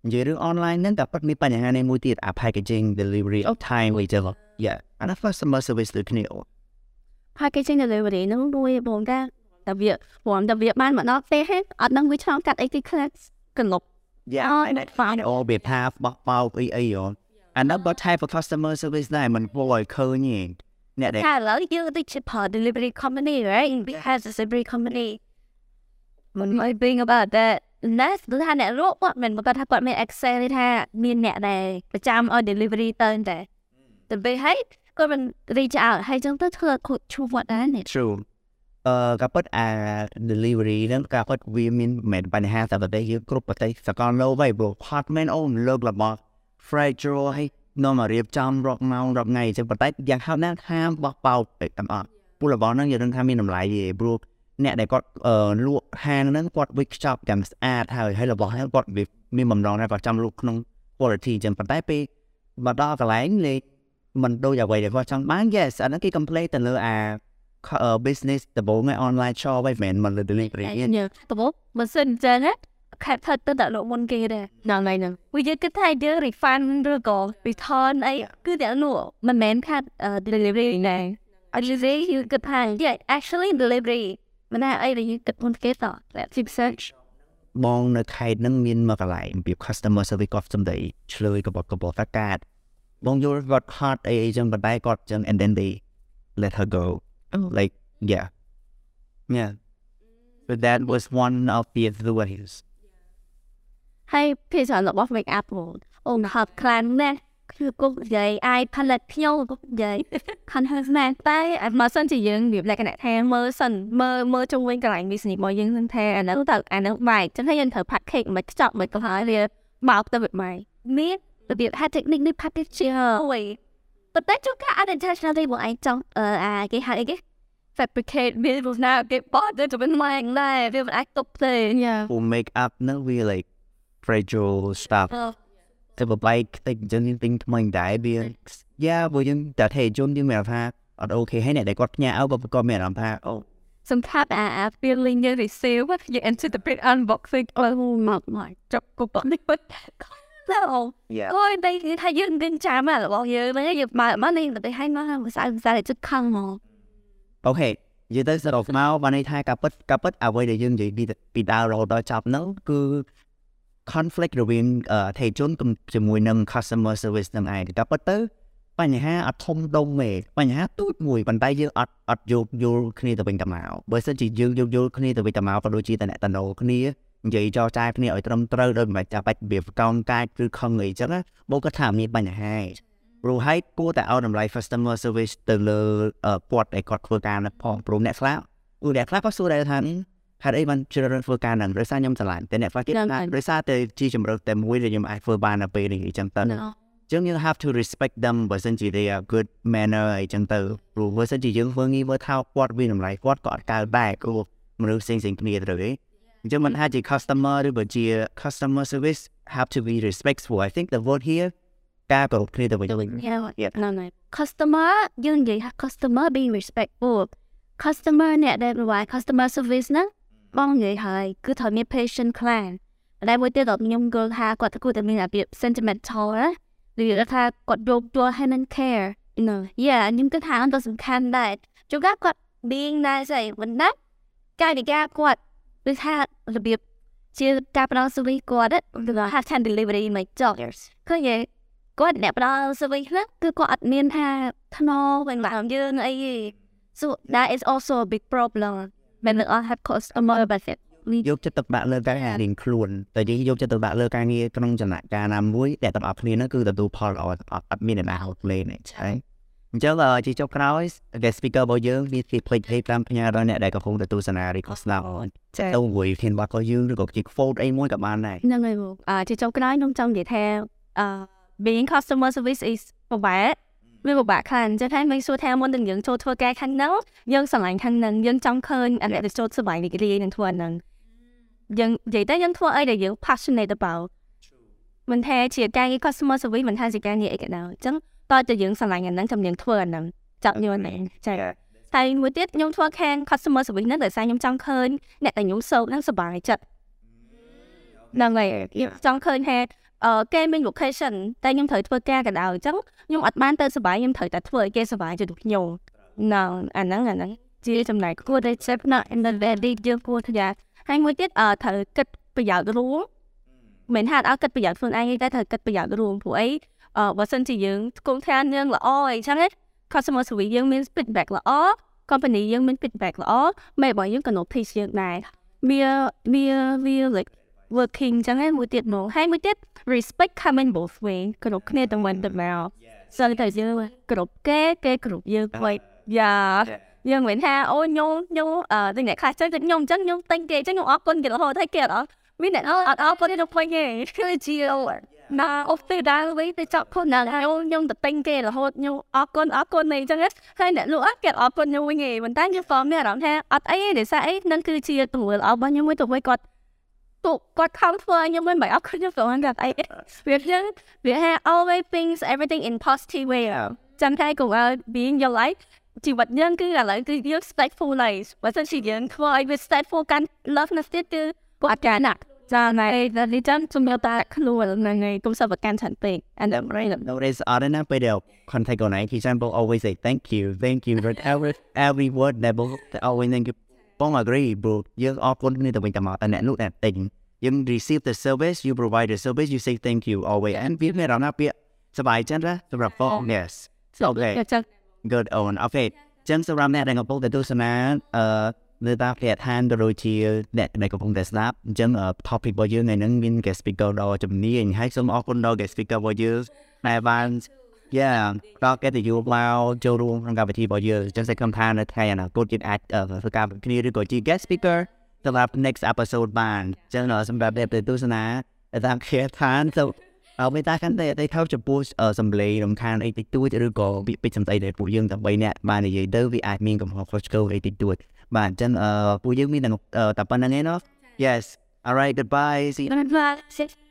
និយាយរឿង online ហ្នឹងតែប៉ិតមានបញ្ហានេះមួយទៀតអា packaging delivery of time វិញចឹង Yeah and a customer service ដូចគ្នា packaging delivery ហ្នឹងមួយបងតាតែវាព្រមតែវាបានមកដល់ផ្ទះហេអត់ដឹងវាឆ្លងកាត់អីគេខ្លះកន្លប់ Yeah Oh, and that's I find all វាថាបោះបោកអីអីយោ and that but type of customer service ដែរมันពយឃើញទេអ្នកដែលថាឥឡូវយើងទៅជា part delivery company right we have a delivery company មិនមិន bring about that ណាស់គឺថាអ្នកលក់គាត់មិនគាត់ថាគាត់មាន access ទេថាមានអ្នកដែលប្រចាំឲ្យ delivery ទៅតែទៅពេលហើយគាត់មិន reach out ហើយចឹងទៅធ្វើខូចឈ្មោះគាត់ដែរនេះ True អឺការពិតអា delivery ហ្នឹងការពិតវាមានមិនមែនបញ្ហាតែប្រទេសយើងគ្រប់ប្រទេសសកលលោកហើយព្រោះ apartment អូនលើករបស់ fragile ហើយនាំមករៀបចំរកម៉ោងរកថ្ងៃអញ្ចឹងប៉ុន្តែយ៉ាងហោចណាស់ថាបោះបោកពេកទាំងអស់ពលរបស់ហ្នឹងយើងនឹងថាមានតម្លៃទេព្រោះអ្នកដែលគាត់អឺលក់ហាងហ្នឹងគាត់វិចខ្ចប់ទាំងស្អាតហើយហើយរបស់ហ្នឹងគាត់វាមានបំណងថាគាត់ចាំលក់ក្នុង quality អញ្ចឹងប៉ុន្តែពេលមកដល់កន្លែងលេខមិនដូចអ្វីដែលគាត់ចង់បាន yes អាហ្នឹងគេ complain ទៅលើអា business ដំបូងឯ online shop ហ្នឹងមិនមែនមិនលើ delivery ទេញ៉ាតបបើសិនចឹងណាខែផិតទៅដាក់លក់មុនគេដែរហ្នឹងហើយហ្នឹងវាយើងគិតថាយើង refund ឬក៏ return អីគឺតែលក់មិនមែនខាត់ delivery ណា delivery យើងគិតថា yeah actually delivery មិនណាអីដែលយើងគិតមុនគេតតែ research បងនៅខេត្តហ្នឹងមានមកកន្លែងពី customer service គាត់សំដីឆ្លើយក៏បត់ក៏បត់ថាកាតបងយល់គាត់ hot អីអីចឹងប៉ុន្តែគាត់ចឹង and then they let her go like yeah yeah but that was one of the ways ហើយភាសារបស់ make up អូនហាត់ខ្លាំងណាស់គឺគុកនិយាយអាចផលិតខ្ញុំគុកនិយាយខាន់ហើយណាស់តែមកសិនជាយើងវាលក្ខណៈថាមើលសិនមើលមើលជុំវិញកន្លែង business របស់យើងសិនថាអានោះទៅអានោះបែកចឹងហើយយើងត្រូវ package មិនខ្ចប់មិនក៏ហើយវាបោកទៅវាបែកមានរបៀប had technique នេះ package ជាអូយប៉ុន្តែជួនកាល unintentional ទេបងឯងចង់អឺអាគេហៅអីគេ fabricate វាវាណាគេបោះទៅទៅមិនម៉ែងដែរវាមិនអាចទប់ទេយ៉ា who make up ហ្នឹងវា like fragile stuff តែបបែកតិចអញ្ចឹងយើងទិញថ្មីដែរវា yeah ព្រោះយើងតែថេជនយើងមានអារម្មណ៍ថាអត់អូខេហើយអ្នកដែលគាត់ផ្ញើឲ្យក៏គាត់មានអារម្មណ៍ថាអូសំខាន់អាអា feeling យើង receive យើង anticipate unboxing អឺមកមកចាប់កបនេះបាត់ទៅ yeah អូយតែថាយើងនឹងចាំអារបស់យើងហ្នឹងយើងមកមកនេះទៅឲ្យមកភាសាភាសាចិត្តខឹងមក អូខេនិយាយទៅសរុបមកបានន័យថាការពិតការពិតអ្វីដែលយើងនិយាយពីពីដើមរហូតដល់ចប់ហ្នឹងគឺ conflict រវាងថេជនជាមួយនឹង customer service នឹងឯងតែពិតទៅបញ្ហាអត់ធំដុំទេបញ្ហាទូចមួយប៉ុន្តែយើងអត់អត់យោគយល់គ្នាទៅវិញទៅមកបើសិនជាយើងយោគយល់គ្នាទៅវិញទៅមកក៏ដូចជាតំណតំណគ្នានិយាយចរចាគ្នាឲ្យត្រឹមត្រូវដោយមិនចាំបាច់វាកោងកាចឬខឹងអីចឹងបងគាត់ថាមានបញ្ហា ព្រោះហើយគួរតែឲ្យតម្លៃ customer service ទៅលើគាត់ដែលគាត់ធ្វើការនៅផងព្រោះអ្នកខ្លះឧអ្នកខ្លះក៏សួរដែរថាហេតុអីបានជ្រើសរើសធ្វើការហ្នឹងដោយសារខ្ញុំឆ្លាញ់តែអ្នកខ្លះគេថាដោយសារតែជាជំរឿតែមួយដែលខ្ញុំអាចធ្វើបាននៅពេលនេះអញ្ចឹងទៅចឹងយើង have to respect them បើសិនជា they are good manner អីចឹងទៅព្រោះបើសិនជាយើងធ្វើងារមើលថាគាត់វាតម្លៃគាត់ក៏អត់កើដែរព្រោះមនុស្សផ្សេងៗគ្នាទៅទេអញ្ចឹងមិនថាជា customer ឬបើជា customer service have to be respectful I think the word here ការគោរពគ្នាទៅវិញទៅវិញ Yeah no no customer យើងនិយាយថា customer being respectful customer អ្នកដែល provide customer service ណាបងនិយាយហើយគឺត្រូវមាន patient ខ្លាំងតែមួយទៀតដល់ខ្ញុំយល់ថាគាត់គួរតែមានរបៀប sentimental ណាឬថាគាត់យកយល់ហើយនឹង care no yeah ខ្ញុំគិតថាអត់សំខាន់ដែរជួនកាលគាត់ being nice ឯងមិនណាកាយវិការគាត់ឬថារបៀបជាការផ្ដល់ service គាត់ឬ have time delivery មកចុះឃើញទេ គាត់អ្នកផ្ដល់ service ហ្នឹងគឺគាត់អត់មានថាថ្នមវិញមកយើងអីទេ so that is also a big problem when we all have customer benefit យកចិត្តទុកដាក់លើការងាររៀងខ្លួនតែយើងយកចិត្តទុកដាក់លើការងារក្នុងចំណាក់ការណាមួយដែលទាំងអស់គ្នាហ្នឹងគឺទទួលផលល្អអត់អត់មានអ្នកណាហត់លេងទេឆៃអញ្ចឹងជាចុងក្រោយ guest speaker របស់យើងវាគេផ្លេចហេតាមផ្ញើដល់អ្នកដែលកំពុងទៅទស្សនា record ស្ដាប់ទៅមួយធានបាត់របស់យើងឬក៏ជា quote អីមួយក៏បានដែរហ្នឹងហើយបងអឺជាចុងក្រោយខ្ញុំចង់និយាយថាអឺ being customer service is ពិបាកវាពិបាកខ្លាំងចឹងហើយមិនសួរថាមុននឹងយើងចូលធ្វើការខាងហ្នឹងយើងស្រឡាញ់ខាងហ្នឹងយើងចង់ឃើញអរិយជនសុបាយរីករាយនឹងធ្វើហ្នឹងយើងនិយាយទៅយើងធ្វើអីដែលយើង passionate about មិនថាជាការងារ customer service មិនថាជាការងារអីក៏ដោយអញ្ចឹងតើតើយើងស្រឡាញ់អាហ្នឹងចាំយើងធ្វើអាហ្នឹងចាប់យល់ហ្នឹងចាហើយមួយទៀតខ្ញុំធ្វើខាង customer service ហ្នឹងដោយសារខ្ញុំចង់ឃើញអ្នកដែលខ្ញុំសោកហ្នឹងសុបាយចិត្តហ្នឹងហើយខ្ញុំចង់ឃើញថាអឺ គេមាន location តែខ្ញុំត្រូវធ្វើការក៏ដោយអញ្ចឹងខ្ញុំអត់បានទៅសុបាយខ្ញុំត្រូវតែធ្វើឲ្យគេសុបាយជាមួយខ្ញុំហ្នឹងអាហ្នឹងអាហ្នឹងជាចំណែកគួរតែ step not in the very យើងគួរថាហើយមួយទៀតអឺត្រូវគិតប្រយោជន៍រួមមិនថាអត់គិតប្រយោជន៍ខ្លួនឯងទេត្រូវគិតប្រយោជន៍រួមព្រោះអីអឺបើសិនជាយើងគុំថាយើងល្អអីចឹងណា customer service យើងមាន feedback ល្អ company យើងមាន feedback ល្អមេរបស់យើងក៏ notice យើងដែរវាវាវា like working ចឹងហើយមួយទៀតមកហើយមួយទៀត respect coming both way គ្រប់គ្នាទាំងវិញទាំងមកសឹងតែយើងគ្រប់គេគេគ្រប់យើងໄວយ៉ាយើងមិនថាអូខ្ញុំខ្ញុំអឺតែអ្នកខ្លះចឹងតែខ្ញុំចឹងខ្ញុំតែងគេចឹងខ្ញុំអរគុណគេរហូតហើយគេអត់មានអ្នកអត់អរគុណទេទៅពេញទេគឺជា ណាអូទៅដើរវិញទៅចាប់ខ្លួនណាខ្ញុំទៅតែងគេរហូតខ្ញុំអរគុណអរគុណនេះចឹងហើយអ្នកលក់គេអរគុណខ្ញុំវិញឯងប៉ុន្តែខ្ញុំក៏មានអារម្មណ៍ថាអត់អីទេដោយសារអីនឹងគឺជាទង្វើល្អរបស់ខ្ញុំមួយទៅវិញគាត់ ទូគាត់ខំធ្វើខ្ញុំមិនបាច់អរគុណខ្ញុំក៏មិនគាត់អីវាចឹងវាថា always things everything in positive way ចាំតែកុំឲ្យ being your life ជីវិតយើងគឺឥឡូវគឺយើង stateful life បើមិនជាយើងធ្វើឲ្យវា stateful កាន់ love ណាស់ទៀតគឺគាត់អត់ការណាក់ចាណែតែនេះចាំជំនឿតាខ្លួនហ្នឹងហើយកុំសបកាន់ឆាន់ពេក and I'm right No, there's other than but they'll contact on For example, always say thank you, thank you for every every word level always thank you. Bong agree, bro. យើងអរគុណគ្នាទៅវិញទៅមកតែអ្នកនោះអ្នកទិញយើង receive the service you provide the service you say thank you always and វាមានអារម្មណ៍ថាពាក្យសប្បាយចិត្តណាសម្រាប់បង yes okay ចឹង good on okay ចឹងសម្រាប់អ្នកដែលកំពុងតែទស្សនាអឺនៅតាមផ្ទះឋានក៏ដូចជាអ្នកដែលកំពុងតែស្ដាប់អញ្ចឹង topic របស់យើងថ្ងៃហ្នឹងមាន guest speaker ដ៏ជំនាញហើយសូមអរគុណដល់ guest speaker របស់យើងដែលបាន yeah ដល់កិត្តិយសមកចូលរួមក្នុងកម្មវិធីរបស់យើងអញ្ចឹងសេចក្ដីថានៅថ្ងៃអនាគតយើងអាចធ្វើការគ្នាឬក៏ជា guest speaker សម្រាប់ next episode បានអញ្ចឹងសម្រាប់អ្នកទស្សនាតាមខេឋានទៅអើមេតាកាន់តែតែខោចំពោះសំឡេងរំខានអីតិចតួចឬក៏ពាក្យពេចន៍សំដីដែលពួកយើងតែ3នាក់បាននិយាយទៅវាអាចមានកំហុសខុសឆ្គងអីតិចតួចបាទអញ្ចឹងអឺពួកយើងមានតែប៉ុណ្្នឹងឯណោះ Yes alright goodbye see you Bye.